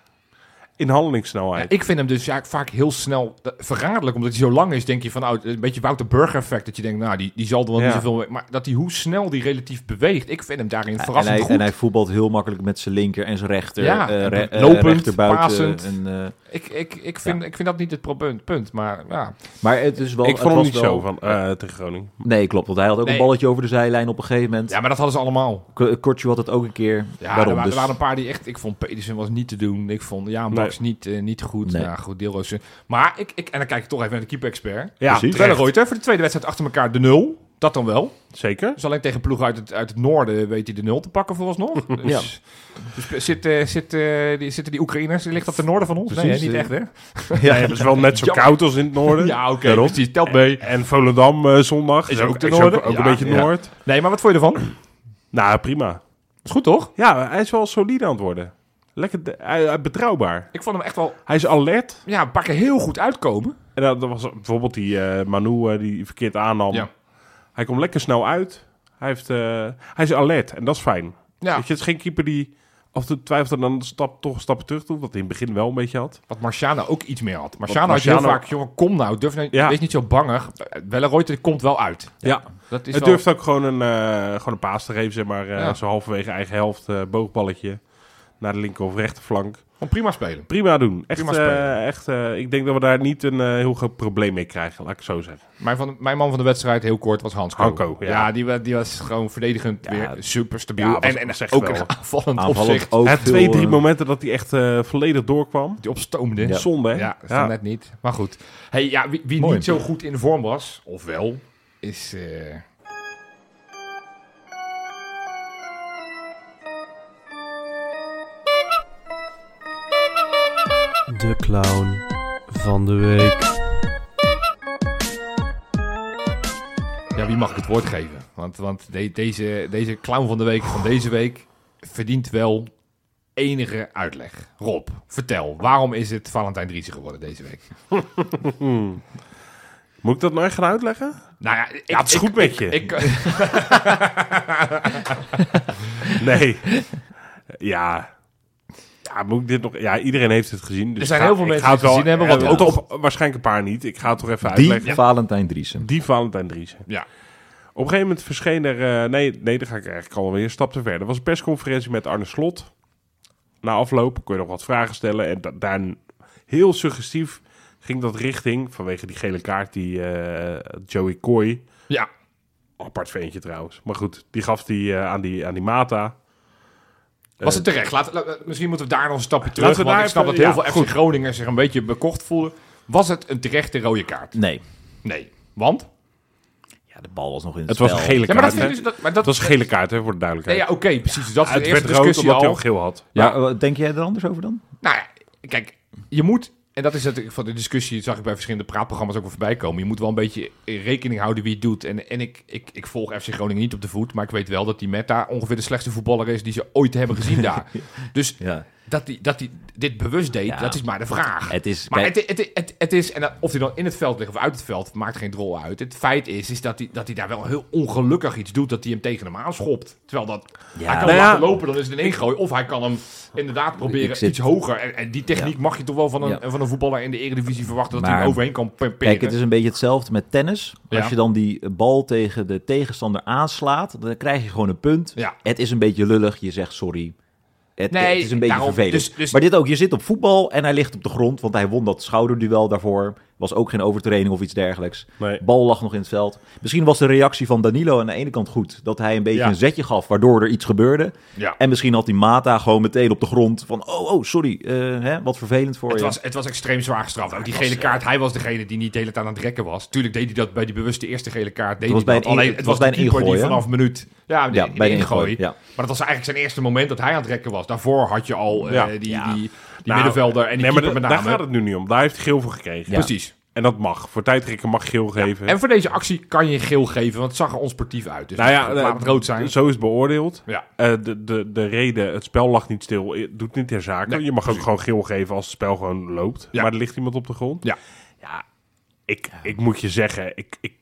In handelingssnelheid. Ik vind hem dus ja, vaak heel snel eh, verraderlijk. Omdat hij zo lang is, denk je van... Oh, een beetje Wouter Burger effect. Dat je denkt, nou, die, die zal er wel Ja. niet zoveel... mee- Maar dat hij hoe snel die relatief beweegt. Ik vind hem daarin en, verrassend hij, goed. en hij voetbalt heel makkelijk met zijn linker en zijn rechter. Ja, eh, en re- eh, lopend, pasend. En, eh, Ik, ik, ik, vind, ik vind dat niet het pro- punt, punt. Maar ja, maar het is wel... ik vond hem niet wel- zo van eh, tegen Groningen. Nee, klopt. Want hij had ook Nee. een balletje over de zijlijn op een gegeven moment. ja maar dat hadden ze allemaal. Kortje had het ook een keer. Ja, er, wa- dus- er waren een paar die echt... Ik vond Pedersen was niet te doen. Ik vond Jaan Niet, eh, niet goed. Nee. Ja, goed. Maar ik, ik... En dan kijk ik toch even naar de keeper-expert. Ja, Precies. Reuter voor de tweede wedstrijd achter elkaar de nul. Dat dan wel. zeker. Dus alleen tegen ploeg uit het, uit het noorden weet hij de nul te pakken vooralsnog. Dus, Ja. dus zit, eh, zit, eh, die, zitten die Oekraïners, ligt dat ten noorden van ons? Precies, nee, niet echt hè? Ja, het is wel net zo koud als in het noorden. Ja, oké, Daarom. precies, telt mee. En Volendam eh, zondag Is ook ten noorden. ook, ook Ja, een beetje ja. noord. Nee, maar wat vond je ervan? Nou, prima. Is goed toch? Ja, hij is wel solide aan het worden. Lekker hij- hij- betrouwbaar. Ik vond hem echt wel Hij is alert. ja, een paar keer heel goed uitkomen. En dat, dat was bijvoorbeeld die eh, Manu eh, die verkeerd aannam. Ja. Hij komt lekker snel uit. Hij, heeft, eh, hij is alert en dat is fijn. Ja, Weet je, het is geen keeper die af en toe twijfelt en dan stap, toch stappen terug doet. Wat hij in het begin wel een beetje had. wat Marciano ook iets meer had. Marciano had Marciano- heel vaak, jongen, kom nou, durf nou, Ja. wees niet zo bangig. Welleroyte komt wel uit. Ja, Dat is hij wel, durft ook gewoon een, eh, gewoon een paas te geven, zeg maar. eh, Ja. Zo halverwege eigen helft, eh, boogballetje. Naar de linker of rechterflank. gewoon prima spelen. Prima doen. Echt, Prima spelen. eh, echt eh, ik denk dat we daar niet een eh, heel groot probleem mee krijgen, laat ik het zo zeggen. Mijn, van, mijn man van de wedstrijd, heel kort, was Hans Hanko, ja, ja. die, die was gewoon verdedigend Ja, weer super stabiel. ja, was- en en echt ook wel. een aanvallend Aanvallend opzicht. ook Hij had veel, twee, drie momenten dat hij echt eh, volledig doorkwam. Die opstoomde. Ja. Zonde, hè? Ja, dat net niet. Maar goed. Hey, ja, wie wie niet zo goed in de vorm was, of wel, is... De clown van de week. ja, wie mag ik het woord geven? Want, want de- deze, deze clown van de week van deze week verdient wel enige uitleg. Rob, vertel. Waarom is het Valentijn Driessen geworden deze week? Moet ik dat nou echt gaan uitleggen? Nou ja, ik, Ja, het is ik- goed met je. Ik, Nee. ja. Ja, moet ik dit nog... Ja, iedereen heeft het gezien. Dus Er zijn ga- heel veel mensen die het gezien hebben, wat eh, ook- toch waarschijnlijk een paar niet. Ik ga het toch even Die uitleggen. Valentijn Driessen. Die Valentijn Driessen. ja, Op een gegeven moment verscheen er... eh, nee, nee, dan ga ik eigenlijk alweer een stap te ver. Er was een persconferentie met Arne Slot. Na afloop kon je nog wat vragen stellen. En da- daar heel suggestief ging dat richting... vanwege die gele kaart die eh, Joey Coy... ja. Apart ventje trouwens. Maar goed, die gaf die eh, aan, die aan die Mata. Was Eh, het terecht? Laat, la- misschien moeten we daar nog een stapje terug. Laten we Want daar ik snap even- dat heel ja, veel goed. FC Groningen zich een beetje bekocht voelen. Was het een terechte rode kaart? Nee. Nee. Want? Ja, de bal was nog in het, Het was een gele Ja, maar dat, kaart. dus- dat, maar dat Het was een gele kaart, hè, voor de Nee, duidelijkheid. ja, oké, precies. Dus dat is het de werd eerste rood discussie omdat hij al. al geel had. Ja, wat denk jij er anders over dan? Nou ja, kijk, je moet, en dat is het van de discussie, zag ik bij verschillende praatprogramma's ook wel voorbij komen. Je moet wel een beetje rekening houden wie het doet. En, en ik, ik, ik volg FC Groningen niet op de voet, maar ik weet wel dat die Meta ongeveer de slechtste voetballer is die ze ooit hebben gezien daar. Dus Ja. Dat hij dat die dit bewust deed, Ja. dat is maar de vraag. Het is... Maar het, het, het, het is, en of hij dan in het veld ligt of uit het veld, maakt geen drol uit. Het feit is, is dat, hij, dat hij daar wel heel ongelukkig iets doet, dat hij hem tegen hem aanschopt. Terwijl dat, Ja. hij kan Nou hem ja, laten lopen, dan is het een ingooi. Of hij kan hem inderdaad proberen zit- iets hoger. En, en die techniek mag je toch wel van een, Ja. van een voetballer in de eredivisie verwachten, dat hij er overheen kan peren. Kijk, het is een beetje hetzelfde met tennis. Als je dan die bal tegen de tegenstander aanslaat, dan krijg je gewoon een punt. Ja. Het is een beetje lullig. Je zegt sorry. Het, Nee, het is een beetje daarom- vervelend. dus- dus- maar dit ook, je zit op voetbal en hij ligt op de grond, want hij won dat schouderduel daarvoor. Was ook geen overtraining of iets dergelijks. Nee. Bal lag nog in het veld. Misschien was de reactie van Danilo aan de ene kant goed. Dat hij een beetje Ja. een zetje gaf, waardoor er iets gebeurde. Ja. En misschien had die Mata gewoon meteen op de grond van... Oh, oh, sorry. eh, hè, wat vervelend voor Het je. was, het was extreem zwaar gestraft. Ook die gele kaart, hij was degene die niet de hele tijd aan het rekken was. Tuurlijk deed hij dat bij die bewuste eerste gele kaart. Deed was bij een Alleen, het het was was bij een die ingooi, hè? vanaf minuut... Ja, ja, de, bij de ingooi. ingooi. Ja. Maar dat was eigenlijk zijn eerste moment dat hij aan het rekken was. Daarvoor had je al eh, Ja. die, Ja. die, die Nou, middenvelder en die nee, maar keeper da- met daar gaat het nu niet om. Daar heeft hij geel voor gekregen. Ja. Precies. En dat mag. Voor tijdrekken mag geel geven. En voor deze actie kan je geel geven, want het zag er onsportief uit. Dus nou ja, laat eh, het rood zijn. Zo is het beoordeeld. Ja. Eh, de, de, de reden, het spel lag niet stil, eh, doet niet ter zake. Nee, je mag ook gewoon geel geven als het spel gewoon loopt. Ja. Maar er ligt iemand op de grond. Ja. Ja, ik, ik moet je zeggen, ik, ik,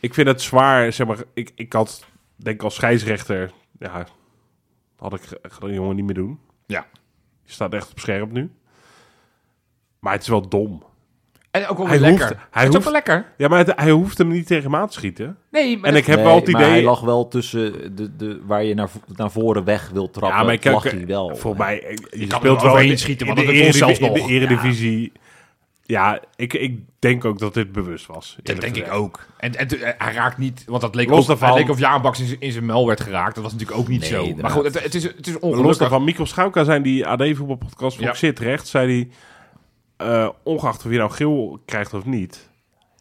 ik vind het zwaar. Zeg maar, ik, ik had, denk als scheidsrechter, ja, had ik, dat jongen niet meer doen. Ja. Je staat echt op scherp nu. Maar het is wel dom. En ook wel Hij lekker. hoeft- hij het is ook hoeft- wel lekker. Ja, maar het- hij hoeft hem niet tegen me aan te schieten. Nee, maar En ik heb Nee, wel het maar idee... hij lag wel tussen de, de, waar je naar, naar voren weg wil trappen. Ja, maar ik lag hij wel. Voor mij, je, speelt wel in, schieten, in want de, dat kon zelfs eredivisie, in de nog. eredivisie. Ja, ik, ik denk ook dat dit bewust was. Dat denk ik ook. En, en hij raakt niet, want dat leek, Los ook, daarvan- leek of Jaanbaks in, zijn- in zijn mel werd geraakt. Dat was natuurlijk ook niet Nee, zo. Maar goed, het, het is, het is Los ongelukkig. daarvan, Mikkel Schouka zijn die AD-voetbalpodcast van Ja. zit recht, zei hij, eh, ongeacht of je nou geel krijgt of niet,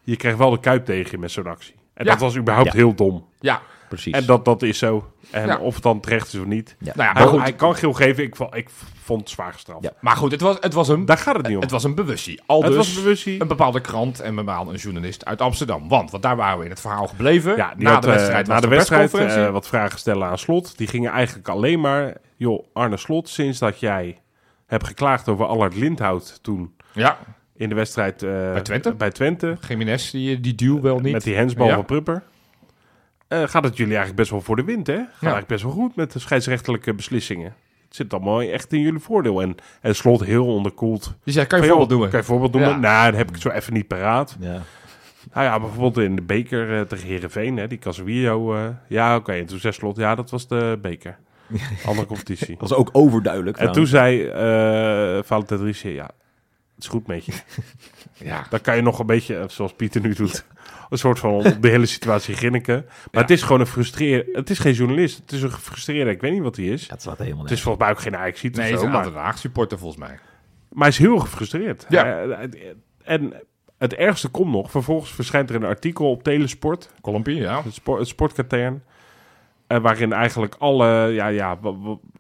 je krijgt wel de kuip tegen je met zo'n actie. En Ja. dat was überhaupt Ja. heel dom. Ja, Precies. En dat, dat is zo. En Ja. of het dan terecht is of niet. Ja. nou ja, Hij, maar goed. hij kan geel geven, ik, ik vond zwaar gestraft. Ja. Maar goed, het was, het was een, Daar gaat het niet om. het was een bewustie. Al Het dus was bewustie. een bepaalde krant en een bepaalde journalist uit Amsterdam. Want, want daar waren we in het verhaal gebleven. Ja, na had, de eh, wedstrijd na was de de wedstrijd eh, wat vragen stellen aan Slot. Die gingen eigenlijk alleen maar... joh, Arne Slot, sinds dat jij hebt geklaagd over Allard Lindhout toen... ja, in de wedstrijd eh, Bij Twente? bij Twente Jiménez, die, die duw wel niet. met die hensbal Ja. van Prupper... eh, gaat het jullie eigenlijk best wel voor de wind, hè? Gaat eigenlijk best wel goed met de scheidsrechtelijke beslissingen. Zit allemaal echt in jullie voordeel. En, en Slot heel onderkoeld. Die zei, kan je voorbeeld noemen? Kan je voorbeeld? Ja. Nou, dat heb ik zo even niet paraat. Ja. Nou ja, bijvoorbeeld in de beker eh, tegen Herenveen, hè, die Casemiro. eh ja, oké. En toen zei Slot, ja, dat was de beker. Andere competitie. Dat was ook overduidelijk. en toen zei Valentin Driessen, ja, het is goed met je. Ja, Dan kan je nog een beetje, eh, zoals Pieter nu doet, een soort van op de hele situatie grinniken. Maar Ja. het is gewoon een frustreer. Het is geen journalist, het is een gefrustreerde, ik weet niet wat hij is. Ja, het slaat helemaal Het is volgens mij ook geen ajax nee, hij is een maar, Haag supporter volgens mij. maar hij is heel gefrustreerd. Ja. Hij- hij- en het ergste komt nog, vervolgens verschijnt er een artikel op Telesport, Colombie, ja. het, sport, het sportkatern. eh, waarin eigenlijk alle, ja, ja,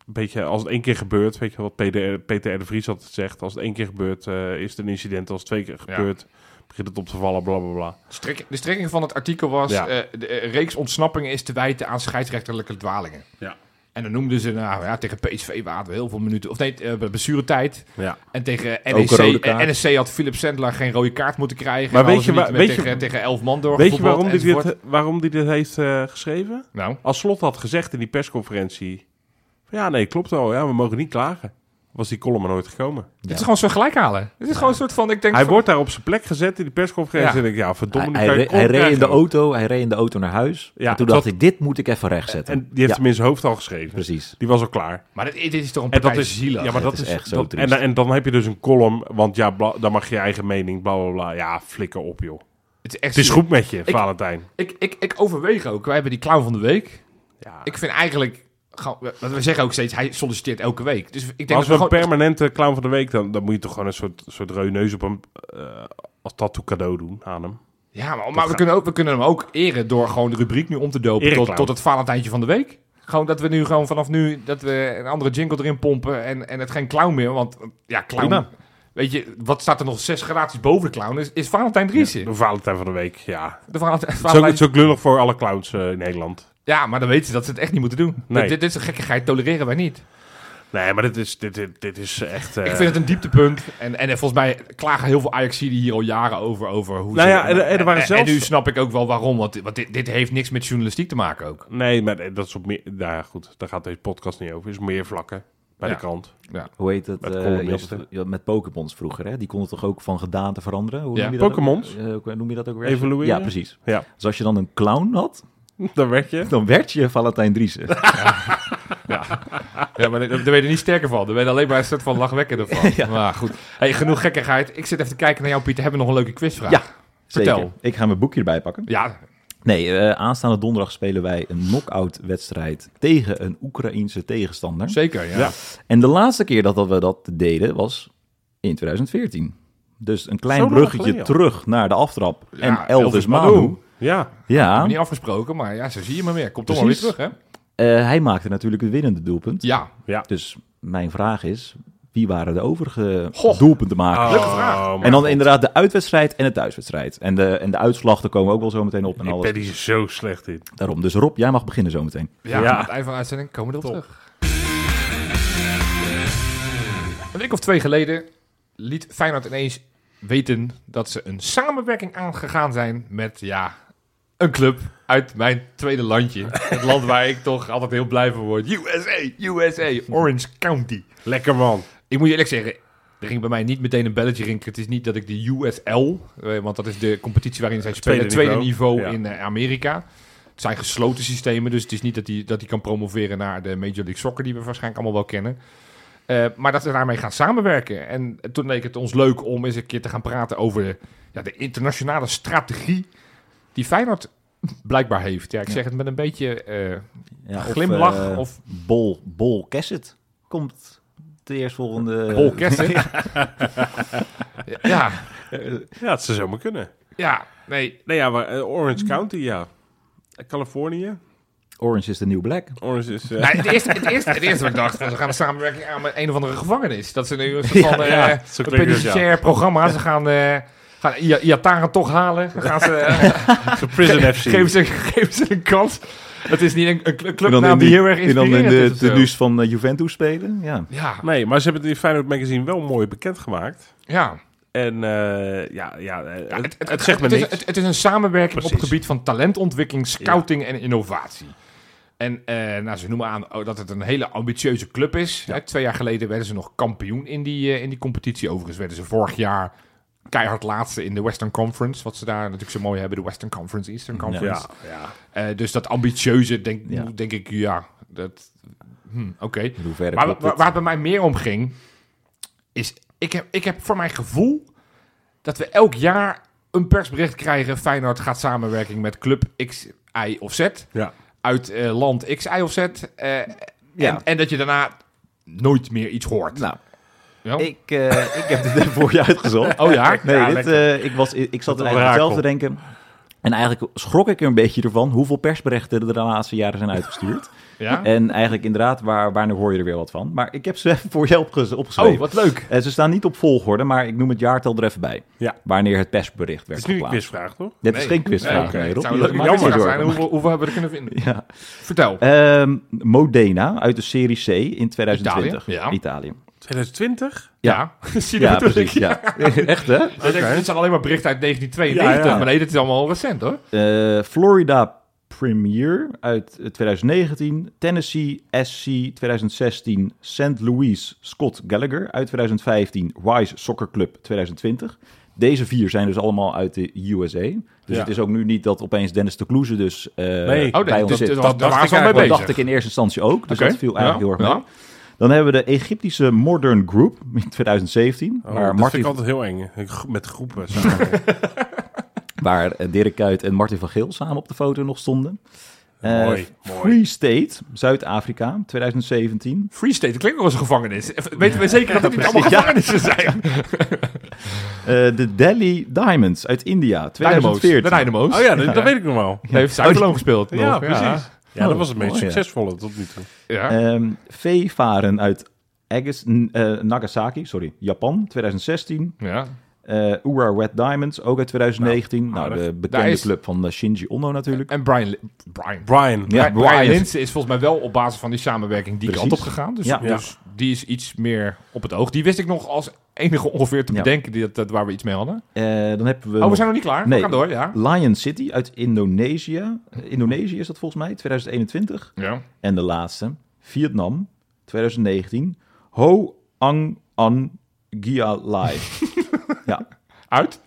een beetje als het één keer gebeurt, weet je wat Peter, Peter R. de Vries altijd zegt, als het één keer gebeurt, eh, is het een incident, als het twee keer Ja. gebeurt, begint het op te vallen, bla bla bla. De, strik- de strekking van het artikel was... Ja. eh, de eh, reeks ontsnappingen is te wijten aan scheidsrechterlijke dwalingen. Ja. En dan noemden ze, nou ja, tegen PSV waren we heel veel minuten... Of nee, uh, blessuretijd. Ja. En tegen NEC, NEC had Philip Sendler geen rode kaart moeten krijgen. Maar weet je waar- weet met je- tegen, tegen elf man door. Weet je waarom hij dit, waarom die dit heeft geschreven? Nou, Als Slot had gezegd in die persconferentie, ja nee, klopt wel, ja, we mogen niet klagen. Was die column er nooit gekomen. dit is gewoon zo gelijk halen. Dit is gewoon een soort van, ik denk... Hij van- wordt daar op zijn plek gezet in die persconferentie. Ja. En ik, ja, verdomme, hij, nu hij, kan je re- hij kop reed in de auto, hij reed in de auto naar huis. Ja, en toen het dacht zat- ik, dit moet ik even rechtzetten. En die heeft ja, hem in zijn hoofd al geschreven. precies. Die was al klaar. Maar dit, dit is toch een En partij dat is zielig. Ja, maar Het dat is echt zo dat- triest. En, en dan heb je dus een column, want ja, bla- dan mag je je eigen mening, bla bla bla. Ja, flikker op, joh. Het is echt Het is zielig. goed met je, Ik- Valentijn. Ik, ik, ik overweeg ook. Wij hebben die clown van de week. Ja. Ik vind eigenlijk... we zeggen ook steeds, hij solliciteert elke week. Dus ik denk als we een gewoon- permanente clown van de week, dan, dan moet je toch gewoon een soort, soort rode neus op hem eh, als tattoo cadeau doen aan hem. Ja, maar, maar we, gaat- kunnen ook, we kunnen hem ook eren door gewoon de rubriek nu om te dopen tot, tot het Valentijntje van de week. Gewoon dat we nu gewoon vanaf nu dat we een andere jingle erin pompen en, en het geen clown meer. Want ja, clown. Prima. Weet je, wat staat er nog zes gradaties boven de clown? Is, is Valentijn Driessen. De Valentijn van de week, ja. De Valentijn, Het is ook, Valentijn- het is ook lullig voor alle clowns eh, in Nederland. Ja, maar dan weten ze dat ze het echt niet moeten doen. Nee. Dit, dit is een gekkigheid, tolereren wij niet. Nee, maar dit is, dit, dit, dit is echt... eh, Ik vind het een dieptepunt. En, en volgens mij klagen heel veel Ajaxiden hier al jaren over. over hoe Nou ze, ja, en- en er waren en, zelfs- nu snap ik ook wel waarom. Want, want dit, dit heeft niks met journalistiek te maken ook. Nee, maar dat is op meer... Nou ja, goed, daar gaat deze podcast niet over. Er is meer vlakken bij Ja. de krant. Hoe heet het? Met eh, had met Pokémons vroeger, hè? Die konden toch ook van gedaante veranderen? Hoe Ja. noem je dat ook? Pokémons? Eh, noem je dat ook weer? Evolueren? Ja, precies. Ja. Dus als je dan een clown had, Dan werd je... dan werd je Valentijn Driessen. Ja, maar daar ben je er niet sterker van. Daar ben je alleen maar een soort van lachwekkender van. Maar goed. Hey, genoeg gekkigheid. Ik zit even te kijken naar jou, Pieter. Hebben we nog een leuke quizvraag? Ja. Vertel. Zeker. Ik ga mijn boekje erbij pakken. Ja, Nee, eh, aanstaande donderdag spelen wij een knock-out wedstrijd tegen een Oekraïense tegenstander. zeker. Ja. Ja. En de laatste keer dat, dat we dat deden was in 2014. Dus een klein Zo bruggetje geleden terug naar de aftrap. Ja, en Elvis Elvis Manu. Ja. Ja, Niet afgesproken, maar ja, zo zie je maar meer. Komt toch wel weer terug, hè? eh, hij maakte natuurlijk het winnende doelpunt. Ja. Ja. Dus mijn vraag is, wie waren de overige Goh. doelpuntenmakers? Leuke vraag. Oh, en dan God. inderdaad de uitwedstrijd en de thuiswedstrijd. En de, en de uitslag, daar komen we ook wel zo meteen op. En Ik alles. ben hier zo slecht in. Daarom. Dus Rob, jij mag beginnen zo meteen. Ja, Ja. aan het eind van de uitzending komen we erop terug. Een week of twee geleden liet Feyenoord ineens weten dat ze een samenwerking aangegaan zijn met, ja, een club uit mijn tweede landje. Het land waar ik toch altijd heel blij van word. USA, USA, Orange County. Lekker man. Ik moet je eerlijk zeggen, er ging bij mij niet meteen een belletje rinken. Het is niet dat ik de USL, eh, want dat is de competitie waarin zij spelen, tweede tweede niveau. niveau, Ja. in eh, Amerika. Het zijn gesloten systemen, dus het is niet dat hij dat die kan promoveren naar de Major League Soccer, die we waarschijnlijk allemaal wel kennen. Eh, maar dat we daarmee gaan samenwerken. En toen leek het ons leuk om eens een keer te gaan praten over ja, de internationale strategie die Feyenoord blijkbaar heeft. Ja, ik Ja. zeg het met een beetje eh, Ja, glimlach eh, of Bol, Bol Cassett komt de eerstvolgende... Bol Kessen. ja, Ja, het zou zomaar kunnen. ja, nee. Nee, ja, maar eh, Orange County, ja. Californië. Orange is the new black. Orange is... eh, Nee, het, eerste, het, eerste, het eerste wat ik dacht, ze gaan een samenwerking aan met een of andere gevangenis. Dat ze nu een soort van Ja, eh, een ja. penitentiair programma. Ze gaan, eh gaan Ia- Iataren toch halen. Dan gaan ze, eh, Zo Prison FC. geven, ze, geven ze een kans. Het is niet een, een cl- En clubnaam in die die- heel erg en dan in de is. tenues van eh, Juventus spelen. Ja. Ja, Nee, maar ze hebben het in Feyenoord Magazine wel mooi bekendgemaakt. ja. En eh, ja, ja, Ja, het, het, zegt me het is, niks. het, het is een samenwerking op het gebied van talentontwikkeling, scouting en innovatie. En eh, nou, ze noemen aan oh, dat het een hele ambitieuze club is. Twee jaar geleden werden ze nog kampioen in die, in die competitie. Overigens werden ze vorig jaar keihard laatste in de Western Conference. Wat ze daar natuurlijk zo mooi hebben, de Western Conference, Eastern Conference. ja, ja. Eh, dus dat ambitieuze, denk, Ja. denk ik, ja, dat... Hm, Oké. Maar waar, het? waar het bij mij meer om ging, is ik heb, ik heb voor mijn gevoel dat we elk jaar een persbericht krijgen. Feyenoord gaat samenwerking met club X, Y of Z. Ja. Uit eh, land X, Y of Z. eh, Ja. en, en dat je daarna nooit meer iets hoort. Nou, Ja? ik, eh, ik heb dit voor je uitgezocht. oh ja? Nee, Ja, dit, lekker. eh, ik, was, ik zat er eigenlijk zelf te denken. En eigenlijk schrok ik er een beetje ervan hoeveel persberichten er de laatste jaren zijn uitgestuurd. ja? En eigenlijk inderdaad, waar, wanneer hoor je er weer wat van? Maar ik heb ze even voor je opge- opgeschreven. Oh, wat leuk. Eh, ze staan niet op volgorde, maar ik noem het jaartal er even bij. Ja. Wanneer het persbericht Het werd is nu een geplaatst. quizvraag, toch? Dit is Nee. geen quizvraag. Nee, nee, oké. Rob. Het zou leuk jammer zijn. Hoeveel, hoeveel hebben we er kunnen vinden? Ja. Vertel. Ehm, Modena uit de Serie C in 2020. Italië, ja. Italië. 2020? ja, zie je Ja, precies. Ja. Echt, hè? Denk, Dit zijn alleen maar berichten uit 1992. Ja, ja. Maar nee, dit is allemaal recent hoor. Eh, Florida Premier uit eh, 2019. Tennessee SC 2016. St. Louis Scott Gallagher uit 2015. Wise Soccer Club 2020. Deze vier zijn dus allemaal uit de USA. Dus Ja. het is ook nu niet dat opeens Dennis de Kloeze dus eh Nee. Oh, bij nee, ons dat, zit. dat, Dat dacht ik mee bezig. dacht ik in eerste instantie ook. Dus Oké, dat viel eigenlijk ja, heel erg mee. ja. Dan hebben we de Egyptische Modern Group in 2017. Oh, waar, dat Martin, vind ik altijd heel eng. Met groepen samen. waar eh, Dirk Kuyt en Martin van Geel samen op de foto nog stonden. Eh, Mooi, mooi. Free State, Zuid-Afrika, 2017. Free State, dat klinkt ook als een gevangenis. Weten we zeker dat het niet allemaal gevangenissen zijn? Eh, de Delhi Diamonds uit India, Dynamo's. 2014. De Dynamo's. Oh ja, dat, dat weet ik nog wel. Hij heeft Zuiderloon gespeeld. Ja, nog, precies. Ja, dat Oh, was het meest ja. succesvolle tot nu toe. Ja. Ehm Veevaren uit Agis, n- eh, Nagasaki, sorry, Japan, 2016. ja. Eh Ura Red Diamonds, ook uit 2019. Nou, aardig. de bekende is- club van eh, Shinji Ono natuurlijk. En Brian, Brian. Brian. Ja, Brian, Brian Brian. Linsen is volgens mij wel op basis van die samenwerking die Precies. kant op gegaan. Dus, Ja. dus die is iets meer op het oog. Die wist ik nog als enige ongeveer te bedenken die, dat, waar we iets mee hadden. Eh, dan hebben we Oh, we zijn nog niet klaar. Nee. We gaan door, ja. Lion City uit Indonesië. Indonesië is dat volgens mij, 2021. ja. En de laatste, Vietnam, 2019. Ho Ang An Gia Lai. ja, Uit?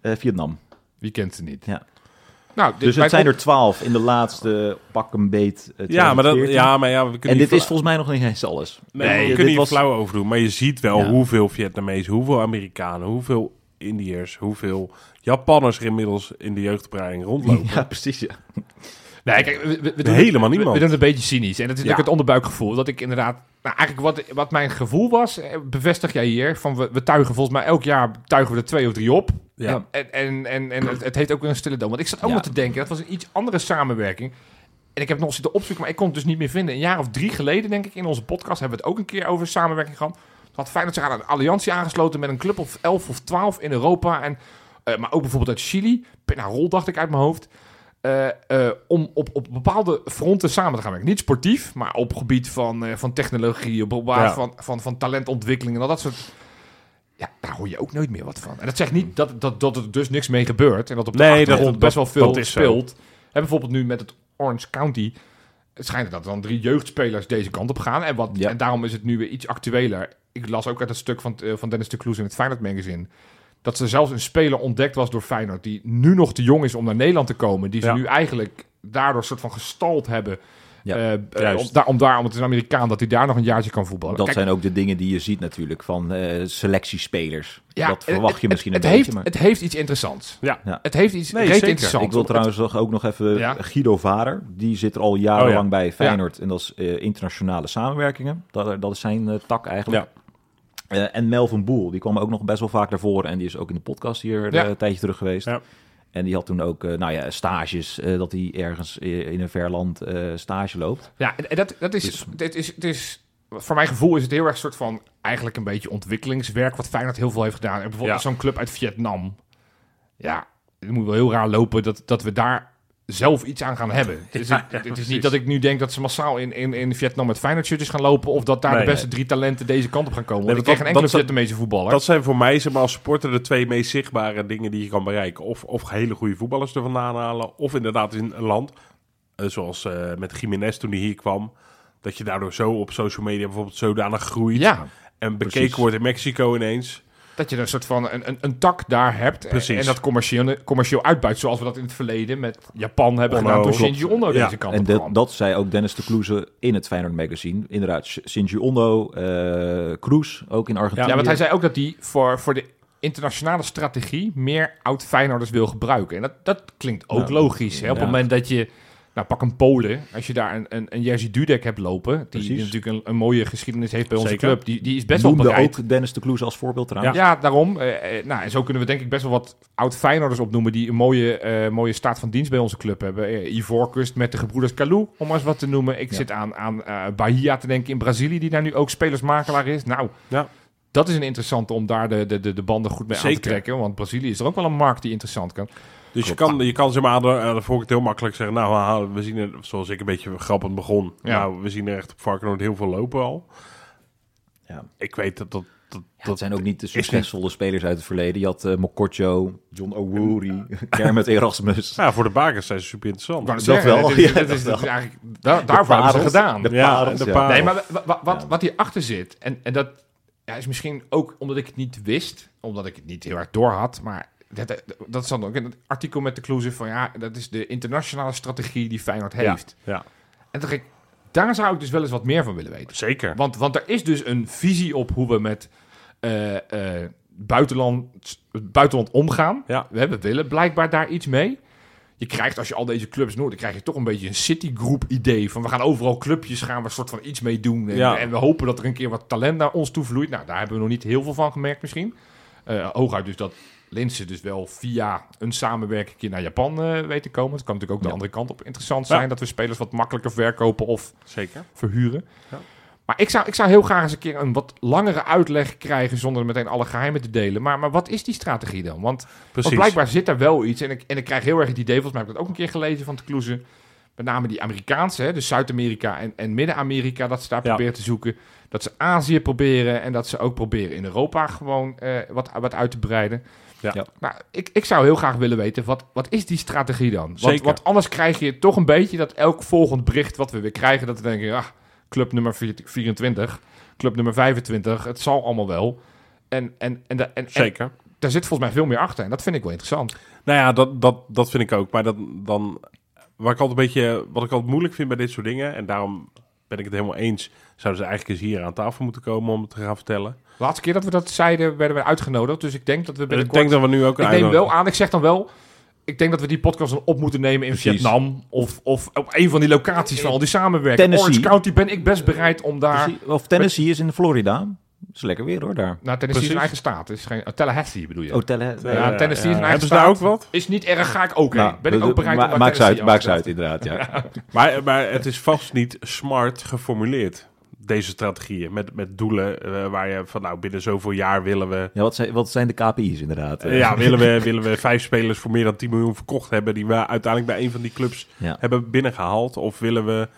eh, Vietnam. Wie kent ze niet? Ja. Nou, dit- Dus het zijn op- er twaalf in de laatste pak een beet. eh, Ja, maar, dat, 2014. ja, maar ja, we kunnen En dit is volgens mij nog niet eens alles. Nee, we dit kunnen hier was- flauw over doen. Maar je ziet wel Ja. hoeveel Vietnamezen, hoeveel Amerikanen, hoeveel Indiërs, hoeveel Japanners er inmiddels in de jeugdopleiding rondlopen. Ja, precies. Ja. Nee, kijk, we, we, we doen Helemaal we- niemand. We, doen het een beetje cynisch. En dat is Ja. ook het onderbuikgevoel. Dat ik inderdaad... Nou, eigenlijk wat, wat mijn gevoel was, eh, bevestig jij hier. Van we, we tuigen volgens mij elk jaar tuigen we er twee of drie op. Ja. En, en, en, en het, het heeft ook weer een stille dood. Want ik zat ook Ja. nog te denken, dat was een iets andere samenwerking. En ik heb nog zitten opzoeken, maar ik kon het dus niet meer vinden. Een jaar of drie geleden, denk ik, in onze podcast hebben we het ook een keer over samenwerking gehad. Toen had Feyenoord zich aan een alliantie aangesloten met een club of 11 of 12 in Europa. En, eh, maar ook bijvoorbeeld uit Chili. Penarol dacht ik uit mijn hoofd. Eh, eh, om op, op bepaalde fronten samen te gaan werken. Niet sportief, maar op gebied van, eh, van technologie, op basis Ja. van, van, van talentontwikkeling en al dat soort... Ja, daar hoor je ook nooit meer wat van. En dat zegt niet dat, dat, dat er dus niks mee gebeurt. En dat op de Nee, achtergrond dat- best wel veel zo. speelt. En bijvoorbeeld nu met het Orange County... het schijnt dat dan drie jeugdspelers deze kant op gaan. En, wat, Ja. en daarom is het nu weer iets actueler. Ik las ook uit het stuk van, eh, van Dennis de Kloes in het Feyenoord magazine. Dat er zelfs een speler ontdekt was door Feyenoord. Die nu nog te jong is om naar Nederland te komen. Die ze Ja. nu eigenlijk daardoor soort van gestald hebben. Ja, juist. om, daar, om daar, om het is een Amerikaan, dat hij daar nog een jaartje kan voetballen. Dat Kijk, zijn ook de dingen die je ziet natuurlijk van eh, selectiespelers. ja, dat verwacht het- je misschien het, een het beetje. heeft, maar... Het heeft iets interessants. Ja. Ja. Het heeft iets Nee, zeker. interessants. Ik wil trouwens nog- ook nog even Ja. Guido Vader. Die zit er al jarenlang Oh ja. bij Feyenoord. En dat is eh, internationale samenwerkingen. Dat, dat is zijn eh, tak eigenlijk. Ja. Eh, en Melvin Boel, die kwam ook nog best wel vaak naar voren. En die is ook in de podcast hier eh, een tijdje terug geweest. Ja. En die had toen ook eh, nou ja, stages, eh, dat hij ergens in een ver land eh, stage loopt. Ja, en dat, dat is, Dus- dit is, het is, voor mijn gevoel is het heel erg soort van, eigenlijk een beetje ontwikkelingswerk, wat Feyenoord heel veel heeft gedaan. En bijvoorbeeld Ja. zo'n club uit Vietnam. Ja, het moet wel heel raar lopen dat, dat we daar zelf iets aan gaan hebben. Het is, Ja, het, is niet dat ik nu denk dat ze massaal in, in, in Vietnam met Feyenoord shirtjes gaan lopen, of dat daar Nee, de beste drie talenten deze kant op gaan komen. Want Nee, ik ken dat- geen enkele dat- Vietnamese voetballer. Dat zijn voor mij zeg maar, als supporter de twee meest zichtbare dingen die je kan bereiken. Of, of hele goede voetballers er vandaan halen. Of inderdaad in een land, eh, zoals eh, met Jiménez toen hij hier kwam. Dat je daardoor zo op social media bijvoorbeeld zodanig groeit. ja, En bekeken Precies. wordt in Mexico ineens. Dat je een soort van een, een, een tak daar hebt. Precies. En dat commercieel, commercieel uitbuit, zoals we dat in het verleden met Japan hebben Ono, gedaan toen klopt. Shinji Ono Ja. deze kant En op dat- zei ook Dennis de Kloeze in het Feyenoord magazine. Inderdaad, Shinji Ondo, eh Cruz, ook in Argentinië. Ja, want hij zei ook dat hij voor, voor de internationale strategie meer oud Feyenoorders wil gebruiken. En dat, dat klinkt ook Nou, logisch. Hè? Op het moment dat je, nou pak een Polen, als je daar een, een, een Jerzy Dudek hebt lopen, die, natuurlijk een, een mooie geschiedenis heeft bij onze Zeker. club, die, die is best wel bereid. ook Dennis de Kloeze als voorbeeld trouwens. Ja, daarom. Eh, eh, nou, en zo kunnen we denk ik best wel wat oud Feyenoorders opnoemen die een mooie, eh, mooie staat van dienst bij onze club hebben. Eh Ivoorkust met de gebroeders Calou, om maar eens wat te noemen. Ik Ja. zit aan, aan Bahia te denken in Brazilië, die daar nu ook spelersmakelaar is. Nou, Ja. dat is een interessante om daar de, de, de, de banden goed mee aan te trekken. Want Brazilië is er ook wel een markt die interessant kan. Dus je kan, je kan zeg maar aan de, aan de voorkant heel makkelijk zeggen... nou, we zien er, zoals ik een beetje grappend begon... Ja. nou, we zien er echt op Varkenoord heel veel lopen al. Ja. Ik weet dat dat... dat, Ja, dat het zijn ook niet de niet- succesvolle spelers uit het verleden. Je had eh Mokotjo, John Owuri, Kermit Erasmus. ja, voor de bakers zijn ze super interessant. Net Dat zeggen, wel, dit is- ja, dit is- dat dit is eigenlijk, daar, daarvoor hebben ze gedaan. de Ja, parels, de ja. parels. Nee, maar wa- wa- wat, Ja. wat hierachter zit, en, en dat ja, is misschien ook omdat ik het niet wist, omdat ik het niet heel erg door had, maar dat, dat stond ook in het artikel met de Kloeze van ja, dat is de internationale strategie die Feyenoord heeft. Ja, En toen ik, daar zou ik dus wel eens wat meer van willen weten. zeker. Want, want er is dus een visie op hoe we met eh, eh, buitenland, het buitenland omgaan. Ja. We, we willen blijkbaar daar iets mee. Je krijgt, als je al deze clubs noemt, dan krijg je toch een beetje een Citigroup idee. Van we gaan overal clubjes, gaan we een soort van iets mee doen. En, Ja. en we hopen dat er een keer wat talent naar ons toe vloeit. Nou, daar hebben we nog niet heel veel van gemerkt misschien. Eh hooguit dus dat Linse dus wel via een samenwerking naar Japan eh weet te komen. Dat kan natuurlijk ook de Ja. andere kant op interessant Ja. zijn. Dat we spelers wat makkelijker verkopen of Zeker. verhuren. Ja. Maar ik zou, ik zou heel graag eens een keer een wat langere uitleg krijgen zonder meteen alle geheimen te delen. Maar, maar wat is die strategie dan? Want, want blijkbaar zit er wel iets. En ik, en ik krijg heel erg het idee, volgens mij heb ik dat ook een keer gelezen van de Kloeze. Met name die Amerikaanse, hè, dus Zuid-Amerika en, en Midden-Amerika, dat ze daar proberen te zoeken. Dat ze Azië proberen en dat ze ook proberen in Europa gewoon eh, wat, wat uit te breiden. Ja. Nou, ik, ik zou heel graag willen weten, wat, wat is die strategie dan? Want, Zeker. want anders krijg je toch een beetje dat elk volgend bericht wat we weer krijgen, dat we denken, ja, club nummer 24, club nummer 25, het zal allemaal wel. En, en, en, en Zeker. daar zit volgens mij veel meer achter en dat vind ik wel interessant. Nou ja, dat, dat, dat vind ik ook. Maar dat, dan, waar ik altijd een beetje, wat ik altijd moeilijk vind bij dit soort dingen, en daarom ben ik het helemaal eens, zouden ze eigenlijk eens hier aan tafel moeten komen om het te gaan vertellen. Laatste keer dat we dat zeiden, werden we uitgenodigd. Dus ik denk dat we Ik binnenkort... denk dat we nu ook een ik neem wel aan, ik zeg dan wel... Ik denk dat we die podcast dan op moeten nemen in Precies. Vietnam. Of, of op een van die locaties van al die samenwerking. Tennessee. Orange County ben ik best bereid om daar... Precies. Of Tennessee is in Florida. is lekker weer hoor, daar. Nou, Tennessee is een eigen staat. Is geen, oh, Tallahassee bedoel je? Oh, tellen. Ja, Tennessee is een eigen Hebben ze daar ook staat. wat? Is niet erg, ga ik ook heen. Nou, ben ik ook bereid ma- om naar maakt ze uit, maakt uit inderdaad, ja. Maar, maar het is vast niet smart geformuleerd, deze strategieën. Met, met doelen eh, waar je van, nou, binnen zoveel jaar willen we... ja wat, zijn, wat zijn de KPI's inderdaad? eh, ja, willen we, willen we vijf spelers voor meer dan 10 miljoen verkocht hebben... die we uiteindelijk bij een van die clubs Ja. hebben binnengehaald? Of willen we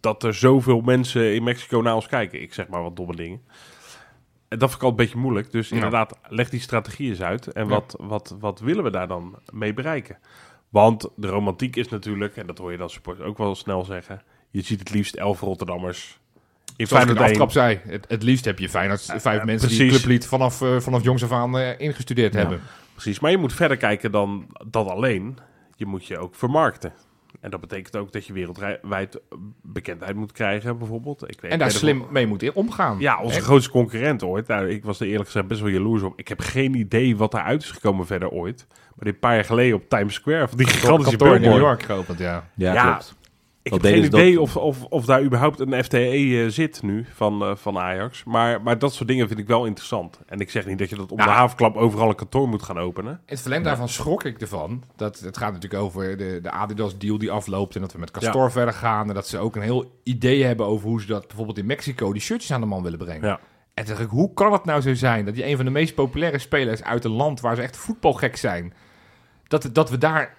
dat er zoveel mensen in Mexico naar ons kijken? Ik zeg maar wat domme dingen. En dat vind ik altijd een beetje moeilijk. Dus Ja. inderdaad, leg die strategie eens uit. En Ja. wat, wat, wat willen we daar dan mee bereiken? Want de romantiek is natuurlijk, en dat hoor je dan support ook wel snel zeggen... Je ziet het liefst elf Rotterdammers. In Zoals ik in Feyenoord de 1. aftrap zei, het, het liefst heb je Feyenoord, vijf mensen die precies. clublied vanaf, eh, vanaf jongs af aan eh, ingestudeerd Ja. hebben. Precies, maar je moet verder kijken dan dat alleen. Je moet je ook vermarkten. En dat betekent ook dat je wereldwijd bekendheid moet krijgen, bijvoorbeeld. Ik weet, En daar slim mee moet in omgaan. Ja, onze grootste concurrent ooit. Nou, ik was er eerlijk gezegd best wel jaloers op. Ik heb geen idee wat eruit is gekomen verder ooit. Maar dit paar jaar geleden op Times Square, van die gigantische kantoor in New. York geopend, ja. Ja, Ja, klopt. Ik heb geen idee dat- of, of, of daar überhaupt een FTE eh, zit nu van, eh, van Ajax. Maar, maar dat soort dingen vind ik wel interessant. En ik zeg niet dat je dat op Nou, de havenklap overal een kantoor moet gaan openen. In het verlengde daarvan schrok ik ervan. Dat, het gaat natuurlijk over de, de Adidas-deal die afloopt. En dat we met Castor verder gaan. En dat ze ook een heel idee hebben over hoe ze dat bijvoorbeeld in Mexico... die shirtjes aan de man willen brengen. Ja. En dacht ik, hoe kan het nou zo zijn dat die een van de meest populaire spelers uit een land waar ze echt voetbalgek zijn, dat, dat we daar,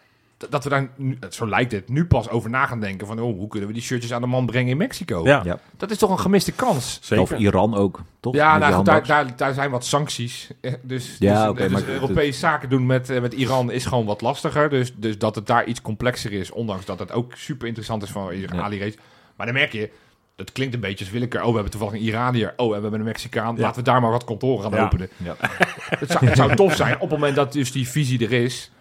dat we daar, nu- zo lijkt het, nu pas over na gaan denken van, oh, hoe kunnen we die shirtjes aan de man brengen in Mexico? Ja, Ja. Dat is toch een gemiste kans? zeker. Of Iran ook, toch? Ja, nou, goed, daar, daar, daar zijn wat sancties. Eh, Dus, Ja, dus, oké, dus maar het- Europees zaken doen met, eh, met Iran is gewoon wat lastiger. Dus, dus dat het daar iets complexer is, ondanks dat het ook super interessant is van Ja. Ali Reis. Maar dan merk je, dat klinkt een beetje als willekeur. Oh, we hebben toevallig een Iranier. Oh, en we hebben een Mexicaan. Ja. Laten we daar maar wat kantoren gaan Ja. openen. Ja. Het zou, het zou tof zijn op het moment dat dus die visie er is.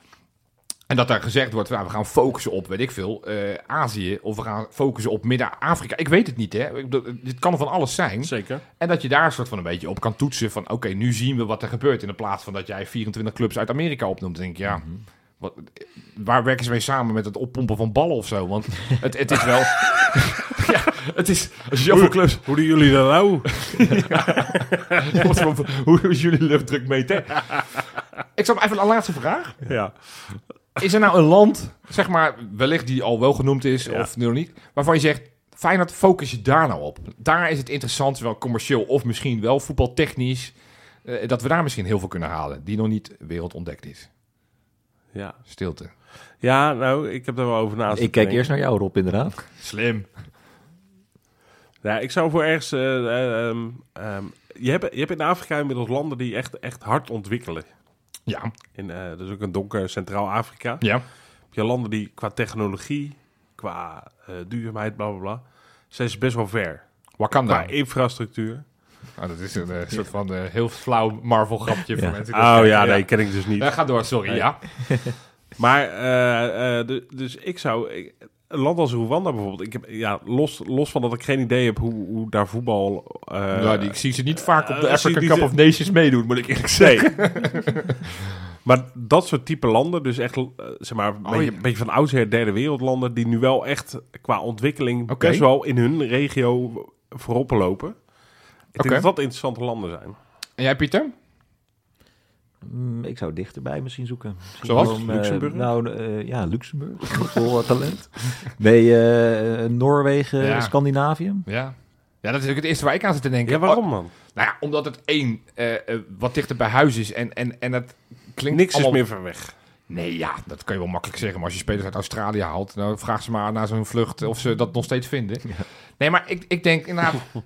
En dat daar gezegd wordt, nou, we gaan focussen op, weet ik veel, eh, Azië. Of we gaan focussen op Midden-Afrika. Ik weet het niet, hè. Bedoel, Dit kan van alles zijn. Zeker. En dat je daar een soort van een beetje op kan toetsen van... oké, nu zien we wat er gebeurt... in de plaats van dat jij 24 clubs uit Amerika opnoemt. Denk ik, ja, wat, waar werken ze mee samen met het oppompen van ballen of zo? Want het, het is wel... ja, het is... Als je zoveel clubs... Hoe doen jullie dat nou? Hoe is jullie luchtdruk meten? Ik zal even een laatste vraag. ja. Is er nou een land, zeg maar, wellicht die al wel genoemd is... Ja. of nu nog niet, waarvan je zegt... Feyenoord, focus je daar nou op. Daar is het interessant, zowel commercieel of misschien wel voetbaltechnisch... eh, dat we daar misschien heel veel kunnen halen... die nog niet wereldontdekt is. Ja. Stilte. ja, nou, ik heb daar wel over na Ik kijk eerst naar jou, Rob, inderdaad. Slim. Ja, ik zou voor ergens... eh, eh, ehm, ehm, je, hebt, je hebt in Afrika inmiddels landen die echt, echt hard ontwikkelen. Ja, In, eh dat is ook een donker Centraal-Afrika. ja. Heb je landen die qua technologie, qua eh, duurzaamheid, bla bla bla, zijn ze best wel ver. Wakanda. Qua infrastructuur. Oh, dat is een eh, soort van heel flauw Marvel-grapje voor Ja. mensen. dat Oh ja, nee, ken ik dus niet. Ja, ga door, sorry. Nee. Ja. Maar, eh, de- dus ik zou... ik- een land als Rwanda bijvoorbeeld. Ik heb, ja, los, los van dat ik geen idee heb hoe, hoe daar voetbal... eh, nou, die, ik zie ze niet vaak op de eh, zie African Cup ze- of Nations meedoen, moet ik eerlijk Nee. zeggen. maar dat soort type landen, dus echt, eh, zeg maar, een Oh, beetje, ja. beetje van oudsher derde wereldlanden, die nu wel echt qua ontwikkeling best wel in hun regio voorop lopen. Ik denk dat dat interessante landen zijn. En jij, Pieter? Mm, ik zou dichterbij misschien zoeken. Misschien Zoals? eh, Luxemburg? nou, eh, ja, Luxemburg. Vol wat talent. Nee, eh, Noorwegen, Ja. Scandinavië. Ja. Ja, dat is ook het eerste waar ik aan zit te denken. Ja, waarom man? nou ja, omdat het één, wat dichter bij huis is en, en, en het klinkt Niks allemaal... is meer ver weg. Nee, ja, dat kan je wel makkelijk zeggen. Maar als je spelers uit Australië haalt, nou vraag ze maar naar zo'n vlucht of ze dat nog steeds vinden. Nee, maar ik, ik denk inderdaad...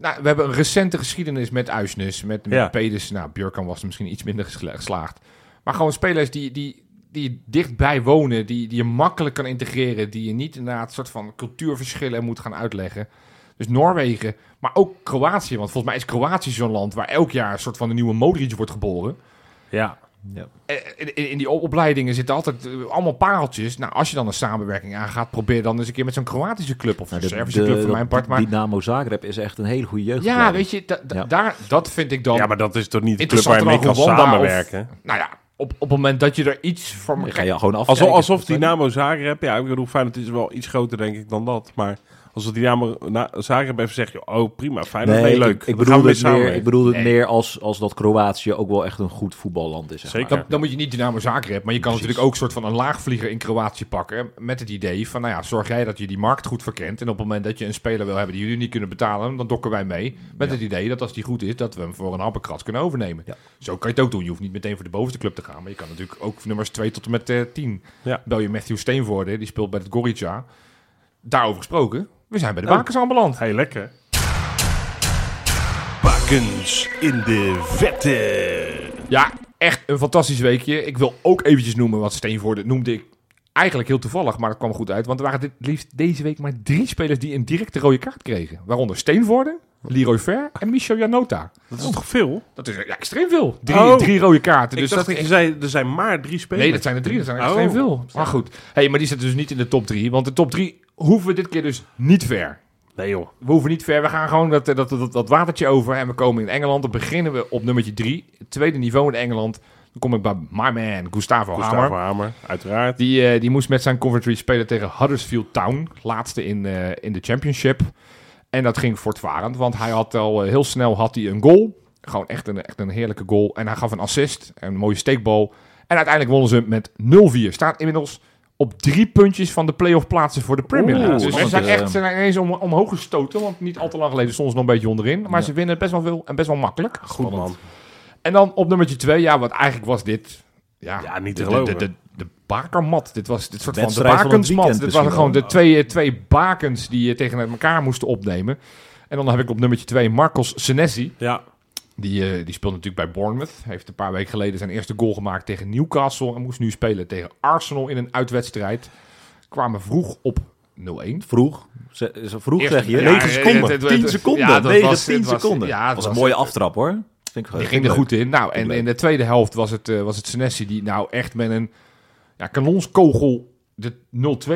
nou, we hebben een recente geschiedenis met Uisnes, met, met Ja. Peders. Nou, Björkan was er misschien iets minder gesla- geslaagd. Maar gewoon spelers die, die, die dichtbij wonen, die, die je makkelijk kan integreren, die je niet inderdaad een soort van cultuurverschillen moet gaan uitleggen. Dus Noorwegen, maar ook Kroatië. Want volgens mij is Kroatië zo'n land waar elk jaar een soort van een nieuwe Modric wordt geboren. Ja. Ja. Eh, In, die op- opleidingen zitten altijd eh, allemaal pareltjes. Nou, als je dan een samenwerking aangaat, probeer dan eens een keer met zo'n Kroatische club of Nou, een de- Servische club voor mijn part. Maar Dynamo Zagreb is echt een hele goede jeugd. ja, weet je, da- da- Ja. daar, dat vind ik dan... ja, maar dat is toch niet de club waar je mee kan Rwanda of- samenwerken? Nou ja, op, op het moment dat je er iets voor... Dan ga je gewoon af. Alsof, alsof Dynamo Zagreb, ja, ik bedoel, Feyenoord is wel iets groter denk ik dan dat, maar als het Dynamo na, Zagreb even zegt, oh prima, Feyenoord, nee, Nee, leuk. Ik, bedoel gaan we het mee meer, ik bedoel het Nee. meer als, als dat Kroatië ook wel echt een goed voetballand is. Zeg Zeker. Dan, dan moet je niet Dynamo Zagreb, maar je kan Precies. natuurlijk ook een soort van een laagvlieger in Kroatië pakken. Met het idee van, nou ja, zorg jij dat je die markt goed verkent. En op het moment dat je een speler wil hebben die jullie niet kunnen betalen, dan dokken wij mee. Met Ja. het idee dat als die goed is, dat we hem voor een happenkrat kunnen overnemen. Ja. Zo kan je het ook doen. Je hoeft niet meteen voor de bovenste club te gaan. Maar je kan natuurlijk ook nummers 2 tot en met eh 10. Ja. Bel je Matthew Steenvoorde, die speelt bij het Gorica. Daarover gesproken, we zijn bij de Oh. bakens aanbeland. Hey, lekker. Bakens in de vette. Ja, echt een fantastisch weekje. Ik wil ook eventjes noemen, wat Steenvoorde noemde ik eigenlijk heel toevallig, maar dat kwam goed uit. Want er waren dit liefst deze week maar drie spelers die een directe rode kaart kregen. Waaronder Steenvoorde, Leroy Ver en Michel Janota. Dat is toch veel? Dat is ja, extreem veel. Drie, Oh. drie rode kaarten. Dus Dus dacht dat, dat je zei, er zijn maar drie spelers. nee, dat zijn er drie. Dat zijn er Oh. extreem veel. Maar goed. Hey, maar die zitten dus niet in de top drie. Want de top drie hoeven we dit keer dus niet ver. Nee joh. We hoeven niet ver. We gaan gewoon dat, dat, dat, dat watertje over. En we komen in Engeland. Dan beginnen we op nummertje drie. Het tweede niveau in Engeland. Dan kom ik bij my man, Gustavo, Gustavo Hamer. Hamer, uiteraard. Die, eh, die moest met zijn Coventry spelen tegen Huddersfield Town. Laatste in, eh, in de championship. En dat ging voortvarend. Want hij had al eh, heel snel had hij een goal. Gewoon echt een, echt een heerlijke goal. En hij gaf een assist. Een mooie steekbal. En uiteindelijk wonnen ze met 0-4. Staan inmiddels op drie puntjes van de play-off plaatsen voor de Premier Oeh, League. dus ze zijn eh. echt ze zijn ineens om, omhoog gestoten. Want niet al te lang geleden stonden ze nog een beetje onderin. Maar Ja. ze winnen best wel veel en best wel makkelijk. Goed man. En dan op nummertje twee. Ja, wat eigenlijk was dit... Ja, Ja, niet te de, de, geloven. de, bakermat. Dit was dit soort van de van het bakensmat. weekend Dit waren gewoon de twee, eh, twee bakens die je tegen elkaar moesten opnemen. En dan heb ik op nummertje twee Marcos Senesi. Ja, Die, eh, die speelt natuurlijk bij Bournemouth. Heeft een paar weken geleden zijn eerste goal gemaakt tegen Newcastle. En moest nu spelen tegen Arsenal in een uitwedstrijd. Kwamen vroeg op 0-1. Vroeg. Ze, ze vroeg Eerst- zeg je. ja, 9 het- seconden. het- het- 10 het- seconden. ja, dat 9, was- 10 het was- seconden. ja, dat was een mooie aftrap hoor. Vind ik, Die ging er goed in. Nou, en in de tweede helft was het, eh, was het Senesi die nou echt met een ja, kanonskogel de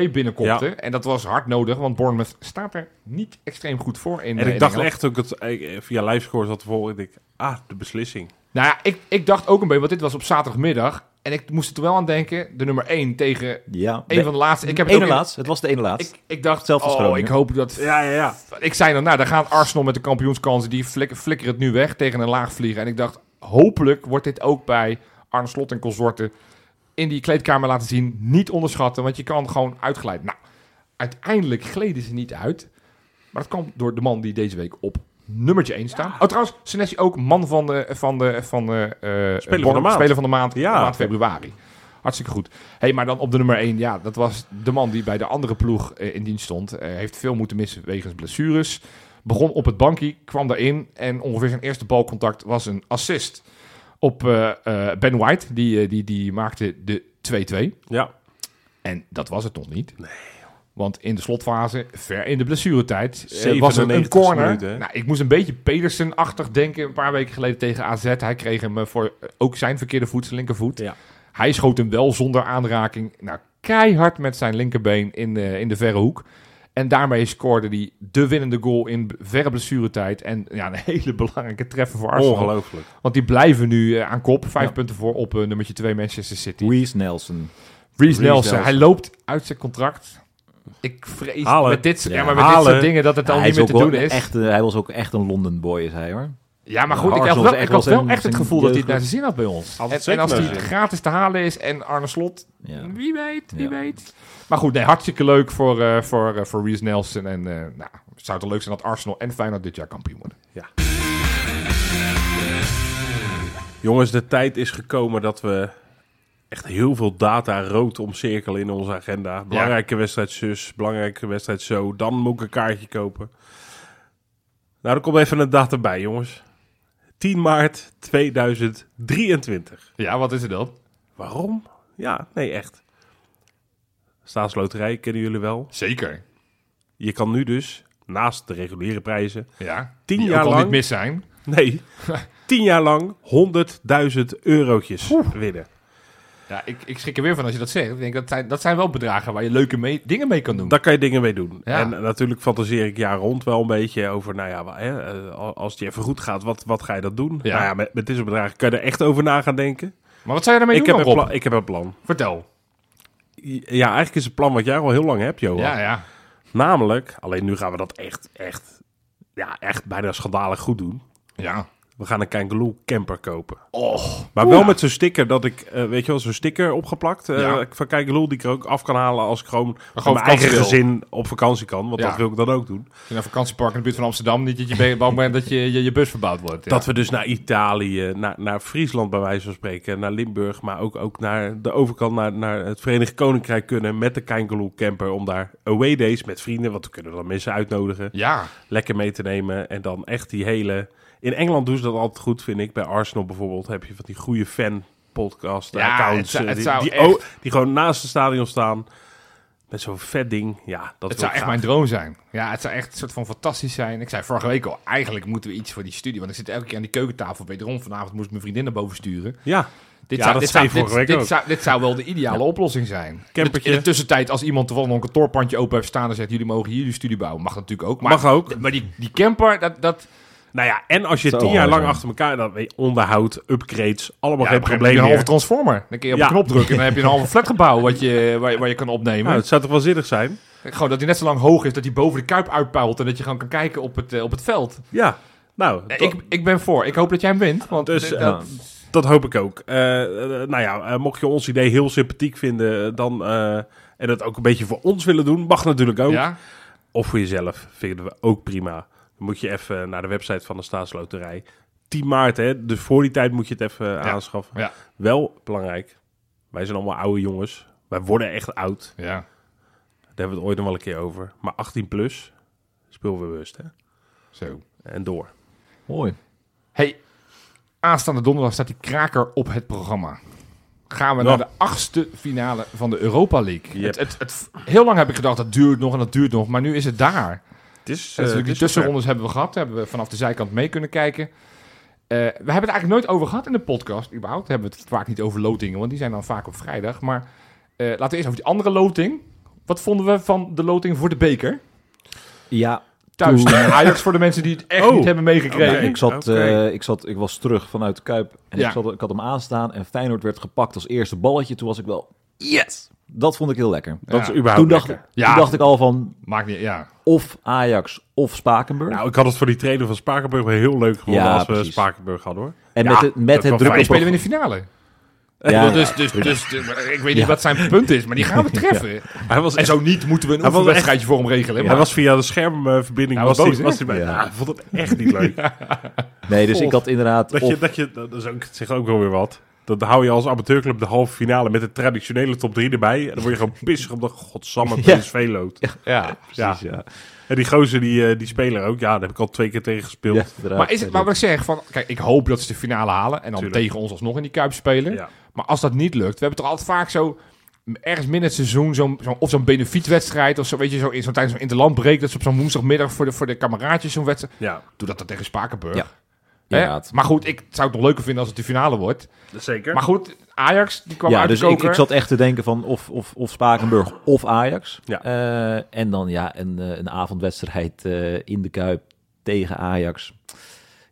0-2 binnenkopte. En dat was hard nodig, want Bournemouth staat er niet extreem goed voor. In, en eh, ik in dacht Engeland. echt ook, het, eh, via livescore zat te volgen, ik ah, de beslissing. Nou ja, ik, ik dacht ook een beetje, want dit was op zaterdagmiddag. En ik moest er toen wel aan denken, de nummer 1 tegen Ja. een van de laatste. Ik heb het ene in-. Het was de ene laatst. Ik, ik dacht, als oh, ik hoop dat... Ja, ja, ja. Ik zei dan, nou, dan gaat Arsenal met de kampioenskansen, die flik, flikkeren het nu weg tegen een laag vliegen. En ik dacht, hopelijk wordt dit ook bij Arne Slot en consorten in die kleedkamer laten zien. Niet onderschatten, want je kan gewoon uitglijden. Nou, uiteindelijk gleden ze niet uit. Maar dat kwam door de man die deze week op nummertje 1 staat. Oh, trouwens, Senesi ook man van de, van de, van de, eh, Speler van de maand. Speler van de maand, Ja. maand februari. Hartstikke goed. hey, maar dan op de nummer 1, ja, dat was de man die bij de andere ploeg eh, in dienst stond. Eh, heeft veel moeten missen wegens blessures. Begon op het bankje, kwam daarin en ongeveer zijn eerste balcontact was een assist op eh, eh, Ben White. Die, eh, die, die maakte de 2-2. Ja, En dat was het nog niet. Want in de slotfase, ver in de blessuretijd, eh, was er een 97ste corner. nou, ik moest een beetje Pedersen-achtig denken een paar weken geleden tegen AZ. Hij kreeg hem voor ook zijn verkeerde voet, zijn linkervoet. Ja. Hij schoot hem wel zonder aanraking. Nou, keihard met zijn linkerbeen in, in de verre hoek. En daarmee scoorde hij de winnende goal in verre blessuretijd. En ja, een hele belangrijke treffer voor Arsenal. ongelooflijk. Want die blijven nu eh, aan kop. Vijf Ja. punten voor op eh, nummertje 2 Manchester City. Reece Nelson. Reece Nelson, Nelson. hij loopt uit zijn contract. Ik vrees Halen. met dit, ja, maar met dit soort dingen dat het dan hij, niet meer te doen is. echt, eh, hij was ook echt een London boy, is hij hoor. Ja, maar goed, ik had wel, echt ik had wel wel zijn- echt het gevoel dat hij het jeugd- naar zijn zin had bij ons. En, het en als hij gratis te halen is en Arne Slot, Ja. wie weet, wie Ja. weet. Maar goed, nee, hartstikke leuk voor, eh voor, eh, voor Reece Nelson. En eh nou, zou het leuk zijn dat Arsenal en Feyenoord dit jaar kampioen worden. Jongens, de tijd is gekomen dat we echt heel veel data rood omcirkelen in onze agenda. Belangrijke wedstrijd zus, belangrijke wedstrijd zo. Dan moet ik een kaartje kopen. Nou, er komt even een datum bij, jongens. 10 maart 2023. Ja, wat is er dan? Waarom? Ja, nee, echt. Staatsloterij kennen jullie wel. Zeker. Je kan nu dus, naast de reguliere prijzen, Ja. Tien die jaar ook al lang- niet mis zijn. nee, 10 jaar lang 100.000 eurotjes winnen. Ja, ik, ik schrik er weer van als je dat zegt. Ik denk, dat, zijn, dat zijn wel bedragen waar je leuke mee, dingen mee kan doen. Daar kan je dingen mee doen. Ja. En natuurlijk fantaseer ik jaar rond wel een beetje over, nou ja, hè, eh, als het je even goed gaat, wat, wat ga je dat doen? Ja. Nou ja, met, met deze bedragen kan je er echt over na gaan denken. Maar wat zou je daarmee Ik doen heb, dan, een Rob? pla- ik heb een plan. Vertel. Ja, eigenlijk is het plan wat jij al heel lang hebt, Johan. Ja, ja. Namelijk, alleen nu gaan we dat echt, echt, ja, echt bijna schandalig goed doen. Ja. We gaan een Kangaloo camper kopen. Oh. Maar wel met zo'n sticker dat ik, eh, weet je wel, zo'n sticker opgeplakt eh, Ja. van Kangaloo die ik er ook af kan halen als ik gewoon mijn eigen wil. gezin op vakantie kan. Want Ja. dat wil ik dan ook doen. Naar een vakantiepark in de buurt van Amsterdam, niet dat je bang bent dat je, je, je bus verbouwd wordt. Ja. Dat we dus naar Italië, naar, naar Friesland bij wijze van spreken, naar Limburg, maar ook, ook naar de overkant, naar, naar het Verenigd Koninkrijk kunnen met de Kangaloo camper. Om daar away days met vrienden, want we kunnen dan mensen uitnodigen, Ja. lekker mee te nemen. En dan echt die hele... In Engeland doen ze dat altijd goed, vind ik. Bij Arsenal bijvoorbeeld heb je van die goede fan podcast Ja, accounts. het zou- eh, het die, zou die, echt- die gewoon naast het stadion staan. Met zo'n vet ding. Ja, dat Het zou echt graag. mijn droom zijn. Ja, het zou echt een soort van fantastisch zijn. Ik zei vorige week al, eigenlijk moeten we iets voor die studie. Want ik zit elke keer aan die keukentafel. Wederom, vanavond moest ik mijn vriendin naar boven sturen. Ja, Dit Ja, zou, dit zei zou, je vorige dit, week dit ook. zou, dit zou wel de ideale oplossing zijn. Campertje. In de tussentijd, als iemand toevallig een kantoorpandje open heeft staan... en zegt, jullie mogen hier jullie studie bouwen. Mag dat natuurlijk ook. Maar, mag ook. Maar die, die camper, dat... dat Nou ja, en als je tien jaar lang zijn. achter elkaar... Dan weet je, onderhoud, upgrades, allemaal ja, geen een probleem heb je een halve meer. transformer. Dan kun je op Ja. de knop drukken en dan heb je een halve flatgebouw... Wat je, waar, je- waar je kan opnemen. Nou, het zou toch wel zinnig zijn? Gewoon dat hij net zo lang hoog is dat hij boven de kuip uitpuilt... en dat je gewoon kan kijken op het, eh, op het veld. Ja, nou, Eh, dat, Ik, ik ben voor. Ik hoop dat jij hem wint. Want Dus, eh, eh, dat, dat hoop ik ook. Eh, eh, nou ja, eh, mocht je ons idee heel sympathiek vinden... eh, Dan, eh, en dat ook een beetje voor ons willen doen... Mag natuurlijk ook. ja? Of voor jezelf, vinden we ook prima. Moet je even naar de website van de Staatsloterij. 10 maart, hè? Dus voor die tijd moet je het even aanschaffen. Ja. Wel belangrijk. Wij zijn allemaal oude jongens. Wij worden echt oud. Ja, Daar hebben we het ooit nog wel een keer over. Maar 18 plus, speel bewust, hè? zo. En door. Mooi. Hey, aanstaande donderdag staat die kraker op het programma. Gaan we Ja. naar de achtste finale van de Europa League. Yep. Het, het, het, heel lang heb ik gedacht, dat duurt nog en dat duurt nog. Maar nu is het daar. Het is, En eh, natuurlijk het die is tussenrondes hebben we gehad. Daar hebben we vanaf de zijkant mee kunnen kijken. Eh, we hebben het eigenlijk nooit over gehad in de podcast. Überhaupt hebben we het vaak niet over lotingen, want die zijn dan vaak op vrijdag. Maar eh, laten we eerst over die andere loting. Wat vonden we van de loting voor de beker? Ja, Thuis Toen- tegen Ajax voor de mensen die het echt Oh. niet hebben meegekregen. Ik, zat, eh, ik, zat, ik was terug vanuit de Kuip en Ja. ik, zat, ik had hem aanstaan en Feyenoord werd gepakt als eerste balletje. Toen was ik wel, yes! Dat vond ik heel lekker. Dat Ja. is überhaupt Toen dacht, lekker. Ja. toen dacht ik al van Maakt niet, ja. of Ajax of Spakenburg. Nou, ik had het voor die trainer van Spakenburg wel heel leuk gevonden Ja, als we. Spakenburg hadden, hoor. en ja, met, het, met het druk Maar die op spelen we in de finale. Ja, dus, dus, dus, dus, ik weet niet wat zijn punt is, maar die gaan we treffen. Hij was, En zo niet moeten we een oefenwedstrijdje voor hem regelen. hij was via de schermverbinding Hij was boos, was hij bij. Ja. Ja, hij vond het echt niet leuk. Nee, dus ik had inderdaad... Dat of- je, dat je, dat is ook, zegt ook wel weer wat. Dan hou je als amateurclub de halve finale met de traditionele top 3 erbij. En dan word je gewoon pissig omdat godsamme Ja. PSV loopt. ja. precies, ja. En die gozer, die, eh, die speler ook. Ja, daar heb ik al twee keer tegen gespeeld. Ja, inderdaad. Maar is het, maar wat ik zeg, van, kijk, ik hoop dat ze de finale halen en dan Tuurlijk. tegen ons alsnog in die kuip spelen. Ja. Maar als dat niet lukt, we hebben toch altijd vaak zo, ergens midden het seizoen, zo'n zo, of zo'n benefietwedstrijd, of zo, weet je, zo, in zo'n tijdens zo'n interlandbreek, dat ze op zo'n woensdagmiddag voor de, voor de kameraadjes zo'n wedstrijd, ja, doe dat dan tegen Spakenburg. Ja. Inderdaad. Maar goed, ik zou het nog leuker vinden als het de finale wordt. zeker. Maar goed, Ajax, die kwam Ja, uit dus de ik, koker. ik zat echt te denken van of, of, of Spakenburg of Ajax. Ja. Eh, en dan ja, een, eh, een avondwedstrijd eh, in de Kuip tegen Ajax.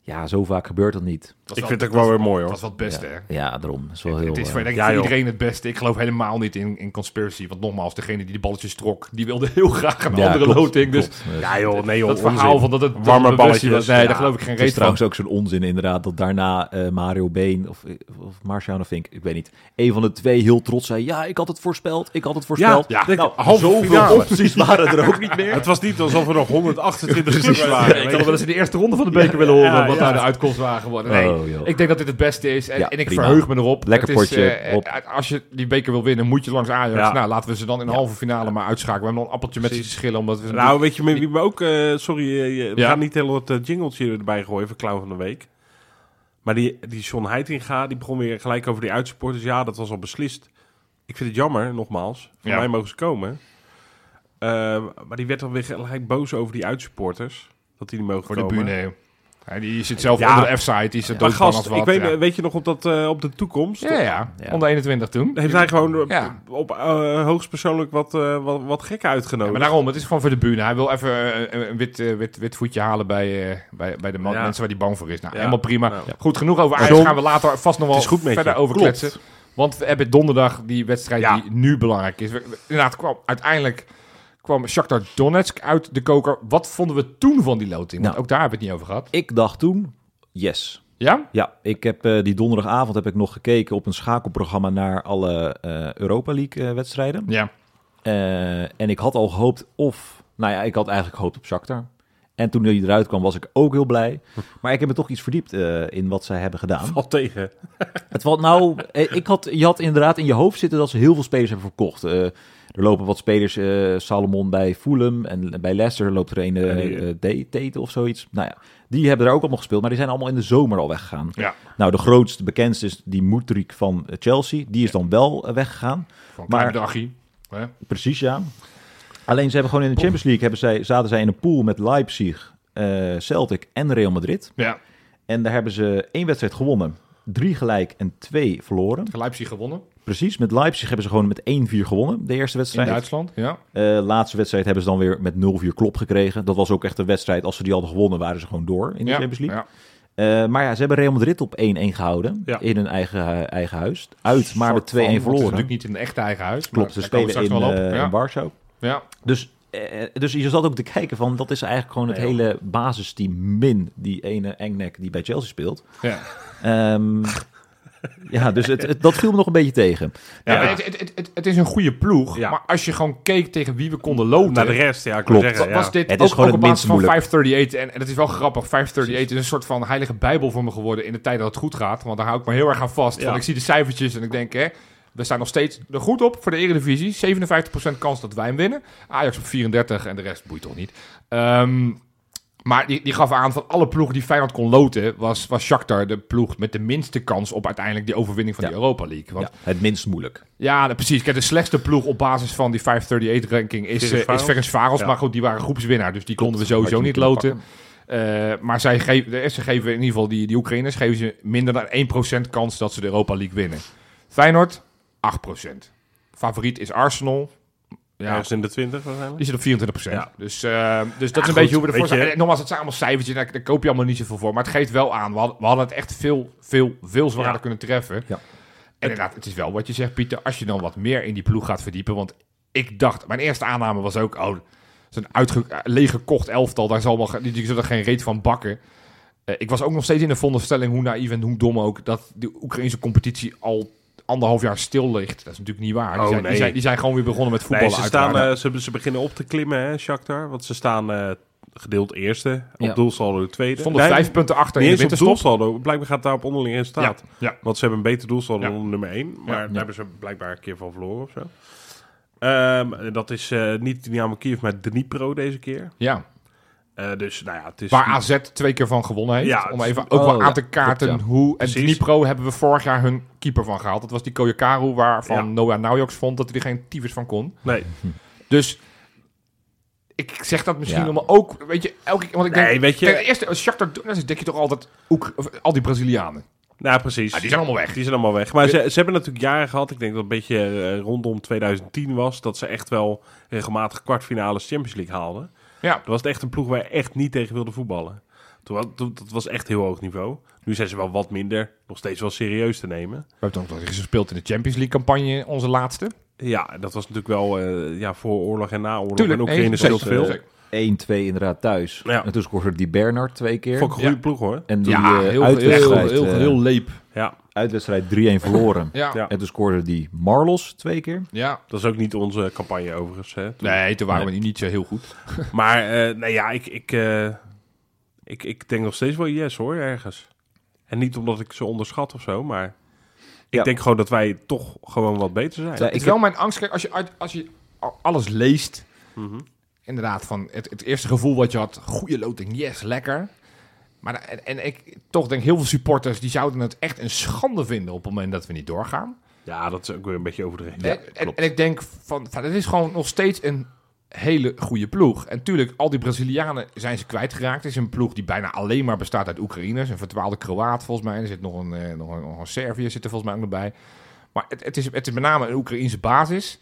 Ja, zo vaak gebeurt dat niet. Ik is vind het ook wel is- weer mooi, hoor. Dat is wat het beste, hè. Ja, daarom. Is wel heel... Het is voor, eh, denk ik, ja, voor iedereen het beste. Ik geloof helemaal niet in, in conspiracy. Want nogmaals, degene die de balletjes trok, die wilde heel graag een ja, andere klopt, loting. Dus klopt. Ja joh, nee joh, dat onzin. verhaal van dat het Warme balletjes, was, nee, ja. daar geloof ik geen Het is reet van. trouwens ook zo'n onzin inderdaad dat daarna eh, Mario Been of, of Marciano Fink, ik weet niet, een van de twee heel trots zei, ja, ik had het voorspeld, ik had het voorspeld. Ja, Ja, nou, halve zoveel finale. opties waren er ook niet meer. Het was niet alsof er nog 128 clubs waren. ik had wel eens in de eerste ronde van de beker willen horen Ja, wat ja. daar de uitkomst waren geworden. Nee, Joh. ik denk dat dit het beste is en, Ja, en ik prima. verheug me erop. Lekker Het potje, eh, op. eh, als je die beker wil winnen, moet je langs Ajax. Ja. Nou, laten we ze dan in de halve finale maar uitschakelen. We hebben nog een appeltje met ze te schillen, omdat we Nou, weet je met wie we ook... eh, sorry, eh, je- we Ja. gaan niet heel het eh, jingletje erbij gooien voor Clown van de Week. Maar die, die John Heitinga, die begon weer gelijk over die uitsupporters. Ja, dat was al beslist. Ik vind het jammer, nogmaals. Voor Ja. mij mogen ze komen. Eh, maar die werd dan weer gelijk boos over die uitsupporters. Dat die niet mogen voor de komen. Ja, die zit zelf Ja. onder de F-site, die als gast, wat. ik weet, ja. weet je nog op, dat, eh, op de toekomst? Ja, ja, Ja. onder 21 toen. Heeft hij gewoon op, Ja. op eh, hoogstpersoonlijk wat, eh, wat, wat gekken Ja, uitgenodigd? maar daarom, het is gewoon voor de bühne. Hij wil even eh, een, een wit, eh, wit, wit voetje halen bij, eh, bij, bij de man, mensen waar hij bang voor is. Nou, Ja. helemaal prima. Goed, genoeg over Ajax. Gaan we later vast nog wel verder over kletsen. Want we hebben donderdag die wedstrijd Ja. die nu belangrijk is. We- we- Inderdaad, kwam, uiteindelijk kwam Shakhtar Donetsk uit de koker. Wat vonden we toen van die loting? Want Nou. ook daar hebben we het niet over gehad. Ik dacht toen, yes. Ja? Ja, ik heb eh, die donderdagavond heb ik nog gekeken op een schakelprogramma naar alle eh, Europa League eh, wedstrijden. Ja. En ik had al gehoopt of... Nou ja, ik had eigenlijk gehoopt op Shakhtar. En toen hij eruit kwam, was ik ook heel blij. Maar ik heb me toch iets verdiept in wat zij hebben gedaan. Valt tegen. Het valt nou... ik had, je had inderdaad in je hoofd zitten dat ze heel veel spelers hebben verkocht. Eh, Er lopen wat spelers, eh, Salomon bij Fulham en bij Leicester loopt er een D- Tate of zoiets. Nou ja, die hebben er ook allemaal gespeeld, maar die zijn allemaal in de zomer al weggegaan. Ja, Nou, de grootste, bekendste is die Mudryk van Chelsea. Die is dan wel weggegaan. van Maar- Draghi. Hè? Precies, ja. Alleen ze hebben gewoon in de Champions League hebben zij, zaten zij in een pool met Leipzig, Celtic en Real Madrid. Ja, En daar hebben ze één wedstrijd gewonnen, drie gelijk en twee verloren. Leipzig gewonnen Precies, met Leipzig hebben ze gewoon met 1-4 gewonnen, de eerste in wedstrijd. Duitsland. Ja. Eh, laatste wedstrijd hebben ze dan weer met 0-4 klop gekregen. Dat was ook echt een wedstrijd, als ze die hadden gewonnen, waren ze gewoon door in de ja. Champions League. Ja. Eh, maar ja, ze hebben Real Madrid op 1-1 gehouden Ja. in hun eigen, eigen huis. Uit, maar met 2-1 van, want Het is verloren. natuurlijk niet in een echte eigen huis. Klopt, ze spelen in, straks wel op. ja. in Warschau. ja. Dus, eh, dus je zat ook te kijken van, dat is eigenlijk gewoon het Nee, hele basisteam min die ene Engnek die bij Chelsea speelt. Ja. Ehm, ja, dus het, het- dat viel me nog een beetje tegen. Ja, Ja. Het, het, het, het, het is een goede ploeg, Ja. maar als je gewoon keek tegen wie we konden loten, Naar de rest, ja, Klopt. zeggen. was ja. dit Het ook, is gewoon ook het op basis van moeilijk. 538. En, en het is wel grappig, 538 is een soort van heilige bijbel voor me geworden in de tijd dat het goed gaat. Want daar hou ik me heel erg aan vast. Ja. Want ik zie de cijfertjes en ik denk, hè, we staan nog steeds er goed op voor de Eredivisie. 57% kans dat wij hem winnen. Ajax op 34 en de rest boeit toch niet. Ehm, maar die, die gaf aan van alle ploegen die Feyenoord kon loten, was, was Shakhtar de ploeg met de minste kans op uiteindelijk die overwinning van Ja. die Europa League. Want Ja, het minst moeilijk. ja, precies. Kijk, de slechtste ploeg op basis van die 538-ranking is, eh, is Ferencvaros. Ferencvaros. Ja. Maar goed, die waren groepswinnaar, dus die konden we sowieso niet loten. Eh, maar zij geven, ze geven in ieder geval die, die Oekraïners geven ze minder dan 1% kans dat ze de Europa League winnen. Feyenoord, 8%. Favoriet is Arsenal. Ja, Ergens in de 20 waarschijnlijk. die zit op 24%. Ja. Dus, eh, dus dat is een goed, beetje hoe we ervoor staan. En Nogmaals, het zijn allemaal cijfertjes. Daar, daar koop je allemaal niet zoveel voor. Maar het geeft wel aan. We hadden, we hadden het echt veel, veel, veel zwaarder Ja. kunnen treffen. Ja. En inderdaad, het is wel wat je zegt, Pieter. Als je dan wat meer in die ploeg gaat verdiepen. Want ik dacht, mijn eerste aanname was ook... Oh, zo'n uitge leeggekocht elftal. Daar zal wel, die, die zullen er geen reet van bakken. Eh, ik was ook nog steeds in de veronderstelling, hoe naïef en hoe dom ook... dat de Oekraïnse competitie al anderhalf jaar stil ligt. Dat is natuurlijk niet waar. Die, Oh, zijn, die, nee. zijn, die zijn gewoon weer begonnen met voetballen. Nee, ze, staan, eh, ze, ze beginnen op te klimmen, hè, Shakhtar. Want ze staan eh, gedeeld eerste. Op Ja. doelsaldo tweede. stonden Nee, vijf punten achter in de op doelsaldo. Blijkbaar gaat het daar op onderling resultaat. Ja, ja. Want ze hebben een beter doelsaldo Ja. dan nummer 1. Maar daar hebben ze blijkbaar een keer van verloren of zo. Ehm, dat is eh, niet Dynamo Kiev, maar Dnipro deze keer. ja. Eh, dus nou ja, het is... Waar AZ twee keer van gewonnen heeft. Ja, om even ook oh, wel aan ja, te kaarten ja. hoe... En. Dnipro hebben we vorig jaar hun keeper van gehaald. Dat was die Koyakaru, waarvan Ja. Noah Naujoks vond dat hij er geen tyfus van kon. Nee, Dus ik zeg dat misschien Ja. allemaal ook... Weet je, elke keer... Want ik denk, Nee, weet je- Ten eerste, als Shakhtar doet, dan denk je toch altijd... Oek, of, al die Brazilianen. nou precies. Ah, die zijn allemaal weg. Die zijn allemaal weg. Maar ze, ze hebben natuurlijk jaren gehad. Ik denk dat het een beetje eh, rondom 2010 was. Dat ze echt wel regelmatig kwartfinales Champions League haalden. Ja, Dat was echt een ploeg waar je echt niet tegen wilde voetballen. Toen, dat was echt heel hoog niveau. Nu zijn ze wel wat minder. Nog steeds wel serieus te nemen. we hebben ook nog eens gespeeld in de Champions League campagne, onze laatste. Ja, dat was natuurlijk wel eh, ja, voor oorlog en na oorlog. Tuurlijk, en speelt zeker, veel. Zeker. 1-2 inderdaad thuis. Ja. En toen scoorde die Bernard twee keer. Vond ik een goede Ja. ploeg hoor. En die Ja, eh, heel, heel, heel, uitwedstrijd, heel, eh, heel leep. Ja, uitwedstrijd 3-1 verloren. Ja. Ja. En toen scoorde die Marlos twee keer. ja. dat is ook niet onze campagne overigens. Hè, toen. Nee, toen waren Nee. we niet zo heel goed. Maar eh, nee, ja, ik, ik, eh, ik, ik denk nog steeds wel yes hoor, ergens. En niet omdat ik ze onderschat of zo, maar ik Ja. denk gewoon dat wij toch gewoon wat beter zijn. Ja, Het is ik wel mijn angst. Kijk, als je, uit, als je al- alles leest, Mhm. Inderdaad, van het, het eerste gevoel wat je had, goede loting, yes, lekker. Maar en, en ik toch denk heel veel supporters die zouden het echt een schande vinden op het moment dat we niet doorgaan. Ja, dat is ook weer een beetje overdreven. en, en, en ik denk van, van het is gewoon nog steeds een hele goede ploeg. En tuurlijk, al die Brazilianen zijn ze kwijtgeraakt. Het is een ploeg die bijna alleen maar bestaat uit Oekraïners. Een verdwaalde Kroaat volgens mij. Er zit nog een, eh, nog een, nog een Serviër zit er volgens mij ook nog bij. Maar het, het, is, het is met name een Oekraïense basis.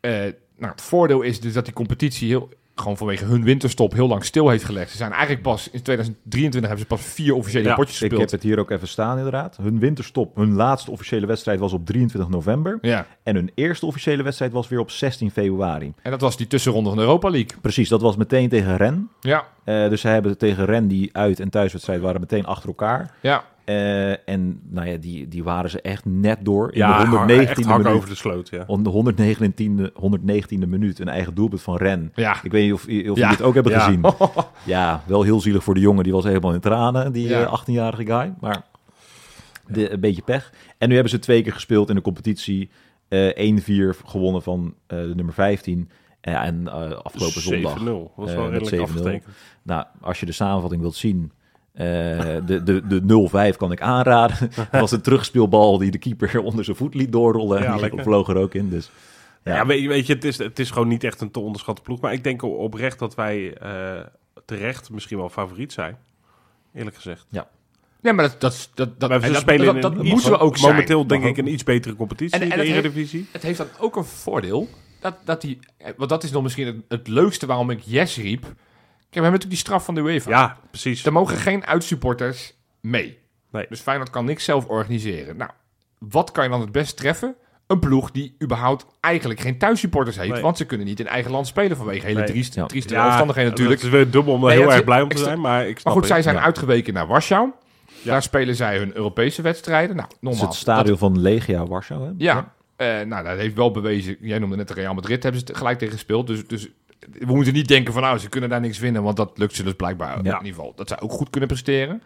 Eh, nou, het voordeel is dus dat die competitie heel, gewoon vanwege hun winterstop heel lang stil heeft gelegd. Ze zijn eigenlijk pas in 2023 hebben ze pas vier officiële Ja, potjes Ik gespeeld. heb het hier ook even staan inderdaad. Hun winterstop, hun laatste officiële wedstrijd was op 23 november. Ja, En hun eerste officiële wedstrijd was weer op 16 februari. en dat was die tussenronde van de Europa League. Precies, dat was meteen tegen Ren. Ja, Eh, dus ze hebben tegen Ren, die uit- en thuiswedstrijd waren meteen achter elkaar. ja. Eh, en nou ja, die, die waren ze echt net door. In Ja, de echt 119e hak minuut. over de sloot, ja. Om de 119e, 119e minuut een eigen doelpunt van Ren. Ja. Ik weet niet of, of Ja. dit ook hebben gezien. Ja, wel heel zielig voor de jongen. Die was helemaal in tranen, die Ja. eh, 18-jarige guy. Maar de, een beetje pech. En nu hebben ze twee keer gespeeld in de competitie. eh 1-4 gewonnen van de nummer 15. Eh, en afgelopen zondag. 7-0. Was eh, wel redelijk 7-0. afgetekend. Nou, als je de samenvatting wilt zien. Eh, de de, de 0-5 kan ik aanraden. Dat was een terugspeelbal die de keeper onder zijn voet liet doorrollen. Ja, en die vloog er ook in. Dus, Ja, ja. weet, je, weet je, het is, het is gewoon niet echt een te onderschatte ploeg. Maar ik denk oprecht dat wij eh, terecht misschien wel favoriet zijn. Eerlijk gezegd. Ja, maar dat, dat, dat, dat, dat, spelen dat, dat moeten iets- we ook zijn. Momenteel denk ik een iets betere competitie En- en in het de heeft- Eredivisie. Het heeft dan ook een voordeel. Dat, dat die, want dat is nog misschien het, het leukste waarom ik yes riep. Kijk, we hebben natuurlijk die straf van de UEFA. Ja, precies. Er mogen geen uitsupporters mee. Nee. Dus Feyenoord kan niks zelf organiseren. Nou, wat kan je dan het best treffen? Een ploeg die überhaupt eigenlijk geen thuissupporters heeft. Nee. Want ze kunnen niet in eigen land spelen vanwege hele Nee. trieste, Ja. trieste Ja, omstandigheden natuurlijk. Het is weer dubbel om Nee, heel het erg blij om te zijn. Maar ik snap Maar goed, zij het. zijn Ja. uitgeweken naar Warschau. Daar spelen zij hun Europese wedstrijden. Nou, Dat is normaal. het stadion van Legia Warschau. Hè? Ja, eh, nou, dat heeft wel bewezen. Jij noemde net de Real Madrid, hebben ze gelijk tegen gespeeld. Dus, dus we moeten niet denken van, nou, ze kunnen daar niks winnen. Want dat lukt ze dus blijkbaar Ja. in ieder geval. Dat zij ook goed kunnen presteren.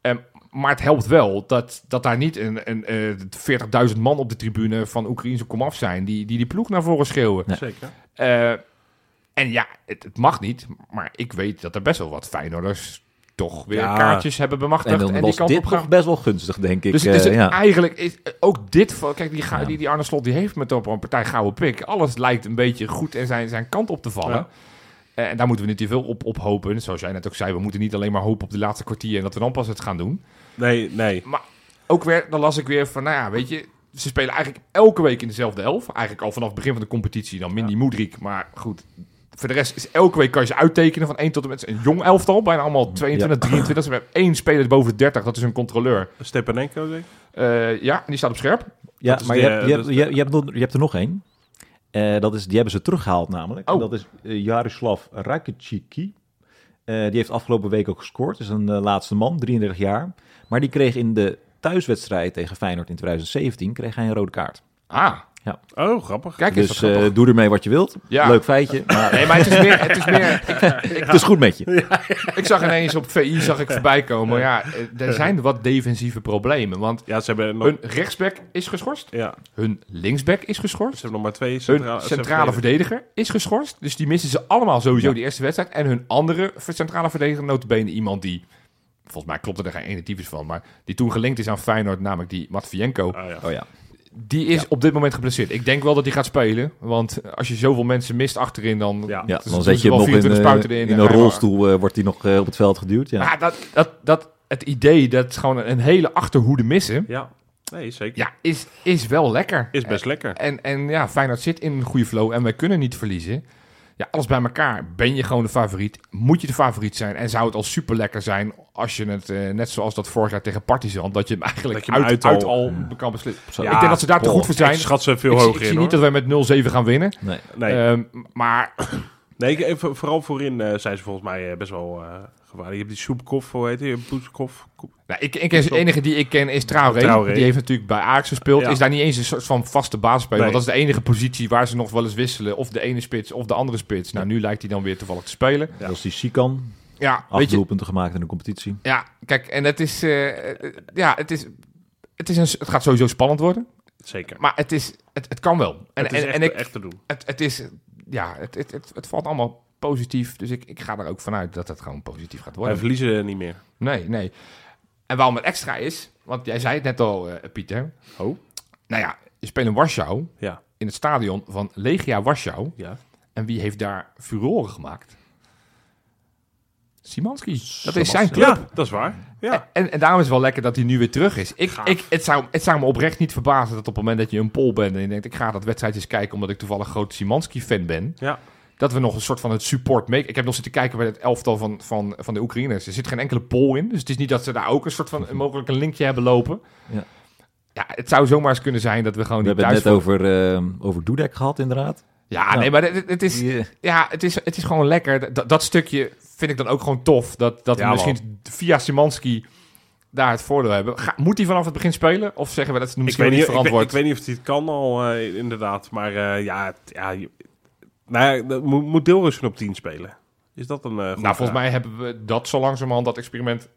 Ehm, maar het helpt wel dat, dat daar niet een, een, eh 40.000 man op de tribune van Oekraïense komaf zijn. Die, die die ploeg naar voren schreeuwen. Nee. Zeker. Eh, en ja, het, het mag niet. Maar ik weet dat er best wel wat Feyenoorders toch weer Ja. kaartjes hebben bemachtigd. En die kant dit op best wel gunstig, denk ik. Dus eh, het ja. eigenlijk is ook dit van kijk die, die, die Arne Slot die heeft met op een partij gouden pik. Alles lijkt een beetje goed en zijn, zijn kant op te vallen. Eh, en daar moeten we niet te veel op, op hopen. Zoals jij net ook zei, we moeten niet alleen maar hopen op de laatste kwartier en dat we dan pas het gaan doen. Nee, nee. Ook weer, dan las ik weer van, nou ja, weet je, ze spelen eigenlijk elke week in dezelfde elf. Eigenlijk al vanaf het begin van de competitie, dan Mindy Moedrik. Maar goed, voor de rest is elke week kan je ze uittekenen van 1 tot en met een jong elftal. Bijna allemaal 22, 23. Ze hebben één speler boven de 30, dat is een controleur. Stepanenko, denk ik. Eh, ja, en die staat op scherp. Ja, maar de- je, hebt, je, hebt, je, hebt, nog- je hebt er nog één. Eh, dat is, die hebben ze teruggehaald namelijk. Oh. En Dat is eh, Jaroslav Rakiciki. Eh, die heeft afgelopen week ook gescoord. is een laatste man, 33 jaar. Maar die kreeg in de thuiswedstrijd tegen Feyenoord in 2017 kreeg hij een rode kaart. Ah, Oh, grappig. kijk eens. dus eh, doe ermee wat je wilt. Ja. Leuk feitje. Maar Nee, maar het is meer... Het is meer ik, het is goed met je. ik zag ineens op VI zag ik voorbij komen. Ja, eh, er zijn wat defensieve problemen. Want Ja, ze hebben nog, hun rechtsback is geschorst. ja, Hun linksback is ze geschorst. hebben nog maar twee Hun centra- centrale verdediger is geschorst. Dus die missen ze allemaal sowieso Ja. die eerste wedstrijd. En hun andere centrale verdediger, notabene iemand die... Volgens mij klopt er geen ene van. Maar die toen gelinkt is aan Feyenoord, namelijk die Matvienko. Ah, ja. Oh ja. Die is op dit moment geblesseerd. Ik denk wel dat hij gaat spelen. Want als je zoveel mensen mist achterin, dan... Ja. ja dan zet ze je hem nog in, 24 eh, spuiten erin in en een rolstoel. eh, wordt hij nog eh, op het veld geduwd. Ja. Ja, dat, dat, dat, het idee dat gewoon een hele achterhoede missen, ja, nee, zeker. ja, is, is wel lekker. Is best lekker. En, en ja, Feyenoord zit in een goede flow en wij kunnen niet verliezen. Ja, alles bij elkaar. Ben je gewoon de favoriet? Moet je de favoriet zijn? En zou het al super lekker zijn als je het, eh, net zoals dat vorig jaar tegen Partizan, dat je hem eigenlijk Dat je hem uit, uit uit al- kan beslissen. Ik denk dat ze daar te goed voor zijn. Ik schat ze veel ik, hoger ik in, zie hoor. niet dat wij met 0-7 gaan winnen. Nee. Nee, Ehm, maar nee vooral voorin eh, zijn ze volgens mij eh, best wel eh gevaarlijk. Je hebt die Soepkoff, hoe heet die? Boeskoff. Nou, ik, ik ken, de enige die ik ken is Traoré. Traoré. Die heeft natuurlijk bij Ajax gespeeld. Ja. Is daar niet eens een soort van vaste basisspeler. Nee. Want dat is de enige positie waar ze nog wel eens wisselen. Of de ene spits of de andere spits. Nou, nu lijkt hij dan weer toevallig te spelen. Ja. Dat is die Sikan. Ja, Acht weet je. doelpunten gemaakt in de competitie. Ja, kijk, en het is... eh, ja, het is... Het, is een, het gaat sowieso spannend worden. Zeker. Maar het, is, het, het kan wel. En, het is en, echt, en ik, echt te doen. het, het is... Ja, het, het, het, het valt allemaal positief. Dus ik, ik ga er ook vanuit dat het gewoon positief gaat Wij worden. verliezen niet meer. Nee, nee. En waarom het extra is... Want jij zei het net al, eh, Pieter. Oh? Nou ja, je speelt in Warschau. Ja. In het stadion van Legia Warschau. Ja. En wie heeft daar furoren gemaakt? Simanski. Dat is zijn club. ja, dat is waar. Ja. En, en daarom is het wel lekker dat hij nu weer terug is. Ik, Gaaf. ik, het, zou, het zou me oprecht niet verbazen dat op het moment dat je een pol bent... en je denkt, ik ga dat wedstrijdje eens kijken... omdat ik toevallig groot Simanski-fan ben... Ja. Dat we nog een soort van het support mee... Ik heb nog zitten kijken bij het elftal van, van, van de Oekraïners. Er zit geen enkele pol in. Dus het is niet dat ze daar ook een soort van... mogelijk een linkje hebben lopen. Ja. Ja, het zou zomaar eens kunnen zijn dat we gewoon We hebben het net over, eh, over Dudek gehad, inderdaad. Ja, Ja. nee, maar het, het is... Eh, Ja, het is, het is gewoon lekker. Dat, dat stukje vind ik dan ook gewoon tof. Dat, dat Ja, we misschien via Simanski daar het voordeel hebben. Ga- moet hij vanaf het begin spelen? Of zeggen we dat is Ik misschien weet, niet niet, ik, weet, verantwoord? ik weet niet of hij het kan al, eh, inderdaad. Maar eh, ja, het- ja, je- nou ja, moet, moet Deelrussen op 10 spelen. Is dat een... eh, goede nou, volgens vraag? mij hebben we dat zo langzamerhand, dat experiment,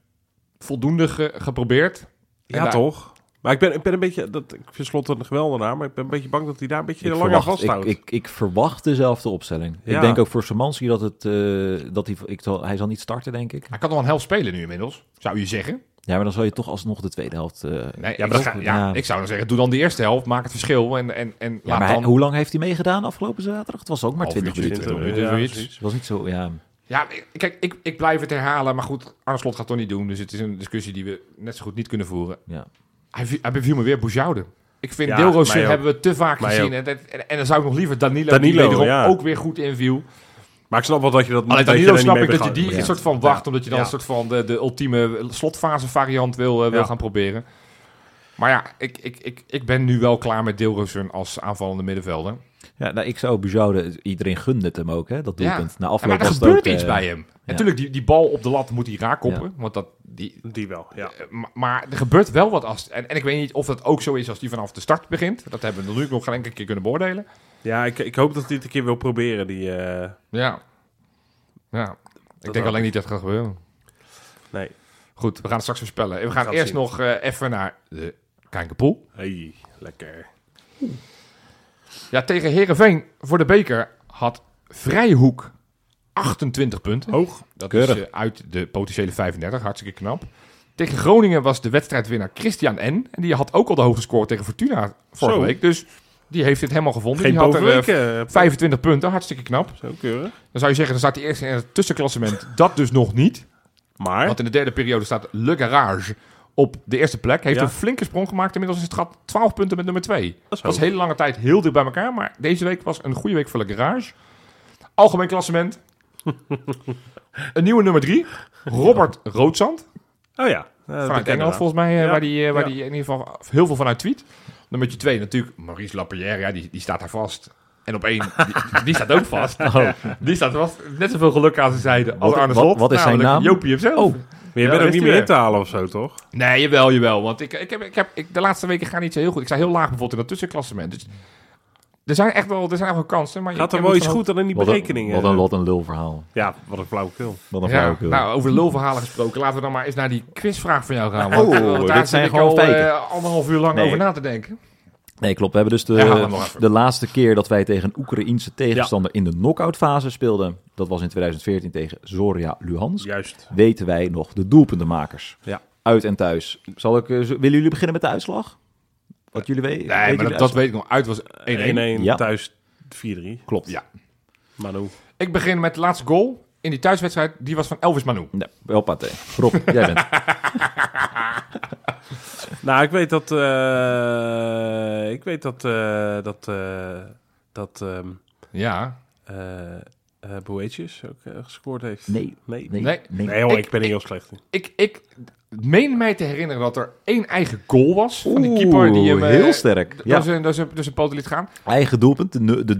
voldoende ge- geprobeerd. En Ja, daar- toch? Maar ik ben, ik ben een beetje, dat, ik vind Slot een geweldenaar, maar ik ben een beetje bang dat hij daar een beetje Ik lang aan verwacht, ik, vasthoudt. ik, ik verwacht dezelfde opstelling. Ja. Ik denk ook voor Samanski dat, het, eh, dat hij, ik zal, hij zal niet starten, denk ik. Hij kan nog een helft spelen nu inmiddels, zou je zeggen. Ja, maar dan zal je toch alsnog de tweede helft... eh, Nee, Ja, maar ga- ja, ik zou dan zeggen, doe dan de eerste helft, maak het verschil en, en, en ja, laat maar dan... hoe lang heeft hij meegedaan afgelopen zaterdag? Het was ook maar Half 20 uurtje, minuten. 20 Ja, minuten, zoiets. precies. Het was niet zo, ja... Ja, ik- kijk, ik, ik blijf het herhalen, maar goed, Arne Slot gaat het toch niet doen, dus het is een discussie die we net zo goed niet kunnen voeren. ja. Hij, viel- hij beviel me weer Boujoude. Ik vind Ja, ook. hebben we te vaak gezien. En, en, en dan zou ik nog liever Danilo, Danilo, die ja. ook weer goed inviel. Maar ik snap wel dat je dat Alleen er niet snap mee ik dat je die Ja. een soort van wacht, Ja. omdat je dan Ja. een soort van de, de ultieme slotfase variant wil, eh, wil Ja. gaan proberen. Maar ja, ik, ik, ik, ik ben nu wel klaar met Deelrooster als aanvallende middenvelder. Ja, nou, ik zou Bujoude, iedereen gunde het hem ook, hè, dat Ja. doelpunt. Na Ja, afloop maar er gebeurt ook, iets eh, bij hem. En ja. natuurlijk, die, die bal op de lat moet hij raak koppen. Want dat, die, Die wel, ja. eh, ma- maar er gebeurt wel wat als... En, en ik weet niet of dat ook zo is als die vanaf de start begint. Dat hebben we nu nog geen enkele keer kunnen beoordelen. Ja, ik, ik hoop dat hij het een keer wil proberen, die... eh, Ja. Ja. Ik denk alleen niet dat het gaat gebeuren. nee. Goed, we gaan het straks voorspellen. En we gaan gaan eerst zien. nog eh, even naar de Kijkenpoel. Hey, lekker. Ja, tegen Herenveen voor de beker had Vrijhoek 28 punten. Hoog. Dat Keurig. is eh, uit de potentiële 35, hartstikke knap. Tegen Groningen was de wedstrijdwinnaar Christian N. En die had ook al de hoogste score tegen Fortuna vorige Zo. week. Dus die heeft dit helemaal gevonden. Geen die had er eh, bovenweken. eh, 25 punten, hartstikke knap. Zo keurig. Dan zou je zeggen, dan staat hij eerst in het tussenklassement. Dat dus nog niet. Maar, Want in de derde periode staat Le Garage op de eerste plek. Heeft Ja. een flinke sprong gemaakt. Inmiddels is het gat 12 punten met nummer 2. dat was hele lange tijd heel dicht bij elkaar. Maar deze week was een goede week voor Le Garage. Algemeen klassement. een nieuwe nummer 3. Robert Roodzand. Oh ja. Eh, Vanuit Engeland volgens mij. eh, Ja. Waar die, eh, waar die in ieder geval heel veel vanuit tweet. Nummertje 2 natuurlijk Maurice Lapierre. Ja, die, die staat daar vast. En op één, die, die staat ook vast. Die staat vast. Net zoveel geluk aan zijn zijde als Oh. Wat- Arne wat- Slot. wat is zijn naam? Jopie hemzelf. Oh. Maar je Ja, bent ook niet meer in te halen of zo, toch? Nee, jawel, jawel. Want ik, ik heb, ik heb, ik, de laatste weken gaan niet zo heel goed. Ik sta heel laag bijvoorbeeld in dat tussenklassement. Dus er zijn echt wel, er zijn echt wel kansen. Maar je- Gaat er wel iets goed dan in die Wat een, berekeningen? wat een, wat een lulverhaal. Ja, wat een flauwekul. Wat een Ja, flauwekul. nou, over lulverhalen gesproken. Laten we dan maar eens naar die quizvraag van jou gaan. Oh, Want, want dit daar zijn gewoon al feiten. eh, anderhalf uur lang Nee. over na te denken. Nee, klopt. We hebben dus de, de laatste keer dat wij tegen een Oekraïense tegenstander in de knock-out fase speelden. Dat was in 2014 tegen Zorya Luhansk. Juist. Weten wij nog de doelpuntenmakers. Ja. Uit en thuis. Zal ik, eh, willen jullie beginnen met de uitslag? Wat jullie weten? Nee, maar dat, dat weet ik nog. Uit was 1-1. 1-1, Ja. thuis 4-3. Klopt. Ja. Manu. Ik begin met de laatste goal in die thuiswedstrijd. Die was van Elvis Manu. Nee, hoppatee. Rob, jij bent. Nou, ik weet dat... eh, ik weet dat... eh, dat... eh, dat... ehm Ja. eh eh, Boetjes ook gescoord heeft. Nee. Nee. Nee. Nee. nee. Nee, hoor, Ik- ik, ben er heel slecht in. Ik, ik meen mij te herinneren dat er één eigen goal was. Van die Oeh, keeper die hem... eh, heel sterk. Ja. zijn- door zijn- door zijn poten liet gaan. Eigen doelpunt. De, de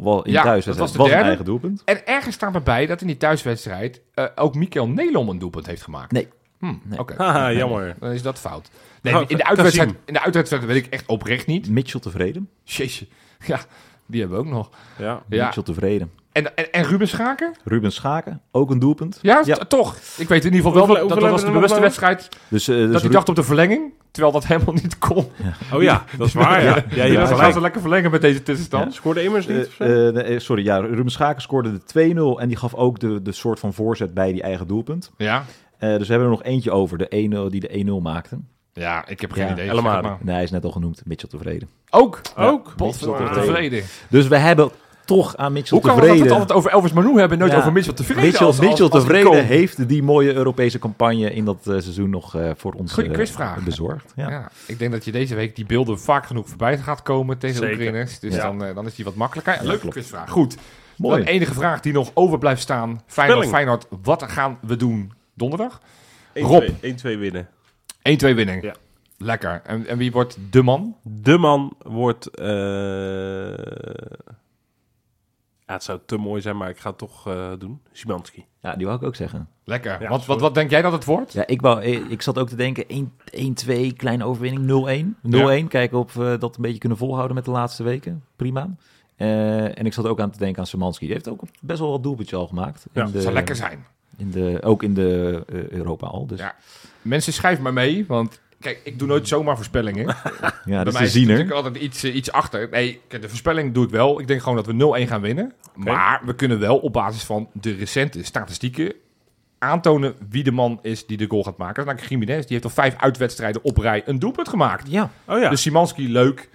3-0 wel in Ja, thuis. dat was de een derde. eigen doelpunt. En ergens staat erbij dat in die thuiswedstrijd eh, ook Mikkel Nelom een doelpunt heeft gemaakt. Nee. Hm, Nee. Oké, Haha, jammer. dan is dat fout. Nee, in, de uitwedstrijd, in de uitwedstrijd weet ik echt oprecht niet. Mitchell tevreden. Jeetje, ja, die hebben we ook nog. Ja. Ja. Mitchell tevreden. En, en, en Ruben Schaker? Ruben Schaken, ook een doelpunt. Ja, toch. Ik weet in ieder geval wel Hoeveel- dat, dat, hoeveel dat was de bewuste wedstrijd. Dus, eh, dus dat hij dacht op de verlenging, terwijl dat helemaal niet kon. Oh ja, dat is waar. Ja, ja, je gaan gelijk. ze lekker verlengen met deze tussenstand. Scoorde immers niet? Eh, eh, nee, sorry, ja, Ruben Schaken scoorde de 2-0 en die gaf ook de, de soort van voorzet bij die eigen doelpunt. Ja. Eh, dus we hebben er nog eentje over, de 1-0 die de 1-0 maakte. Ja, ik heb geen Ja, idee. helemaal zeg het niet. maar. Nee, hij is net al genoemd, Mitchell tevreden. Ook. Ook? Bot Mitchell tevreden. tevreden. Dus we hebben toch aan Mitchell Hoe kan we dat tevreden... het altijd over Elvis Manu hebben en nooit Ja. over Mitchell tevreden? Mitchell, als- als- Mitchell als tevreden heeft die mooie Europese campagne in dat eh, seizoen nog eh, voor ons Goeie eh, quizvraag. bezorgd. Ja. Ja. ik denk dat je deze week die beelden vaak genoeg voorbij gaat komen tegen de. Oekraïners. Dus Ja. dan, dan is die wat makkelijker. Leuke klopt. quizvraag. Goed. Mooi. De enige vraag die nog over blijft staan. Feyenoord. Feyenoord, wat gaan we doen donderdag? Rob. 1-2 winnen. 1-2 winning. Ja. Lekker. En, en wie wordt de man? De man wordt... eh, Ja, het zou te mooi zijn, maar ik ga het toch eh, doen. Simanski. Ja, die wou ik ook zeggen. Lekker. Ja, wat, wat, wat denk jij dat het wordt? Ja, ik, wou, eh, ik zat ook te denken 1 1-2, kleine overwinning, 0-1. 0-1, kijken of we dat een beetje kunnen volhouden met de laatste weken. Prima. Eh, en ik zat ook aan te denken aan Szymanski. Die heeft ook best wel wat doelpuntjes al gemaakt. Ja, in de, zou lekker zijn. In de, ook in de eh, Europa al. Dus Ja. Mensen schrijven maar mee, want kijk, ik doe nooit zomaar voorspellingen. Ja, Bij dat is natuurlijk ziener. altijd iets, eh, iets achter. Nee, kijk, de voorspelling doe ik wel. Ik denk gewoon dat we 0-1 gaan winnen. Maar we kunnen wel op basis van de recente statistieken aantonen wie de man is die de goal gaat maken. Dat is namelijk Jiménez. Die heeft al vijf uitwedstrijden op rij een doelpunt gemaakt. Ja. Oh ja. Dus Simanski, leuk.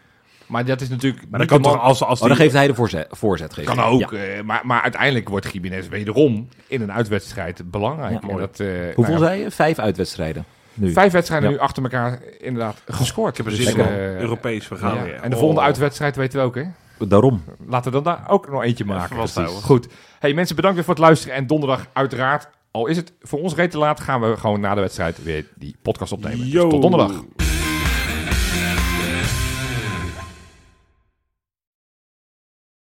Maar dat is natuurlijk maar dan kan toch als, als Oh, dan die- geeft hij de voorzet. voorzet geeft Kan ook. Ja. eh, maar, maar uiteindelijk wordt Jiménez wederom in een uitwedstrijd belangrijk. Ja, dat, eh, Hoeveel nou ja, zei je? Vijf uitwedstrijden. Nu. Vijf wedstrijden Ja. nu achter elkaar inderdaad gescoord. Ik heb er Dus, zin in. eh, Europees, ja. weer. En de Oh. volgende uitwedstrijd weten we ook, hè? Daarom. Laten we dan daar ook nog eentje maken. Goed. Hey, mensen, bedankt weer voor het luisteren. En donderdag uiteraard, al is het voor ons reet te laat, gaan we gewoon na de wedstrijd weer die podcast opnemen. Dus tot donderdag.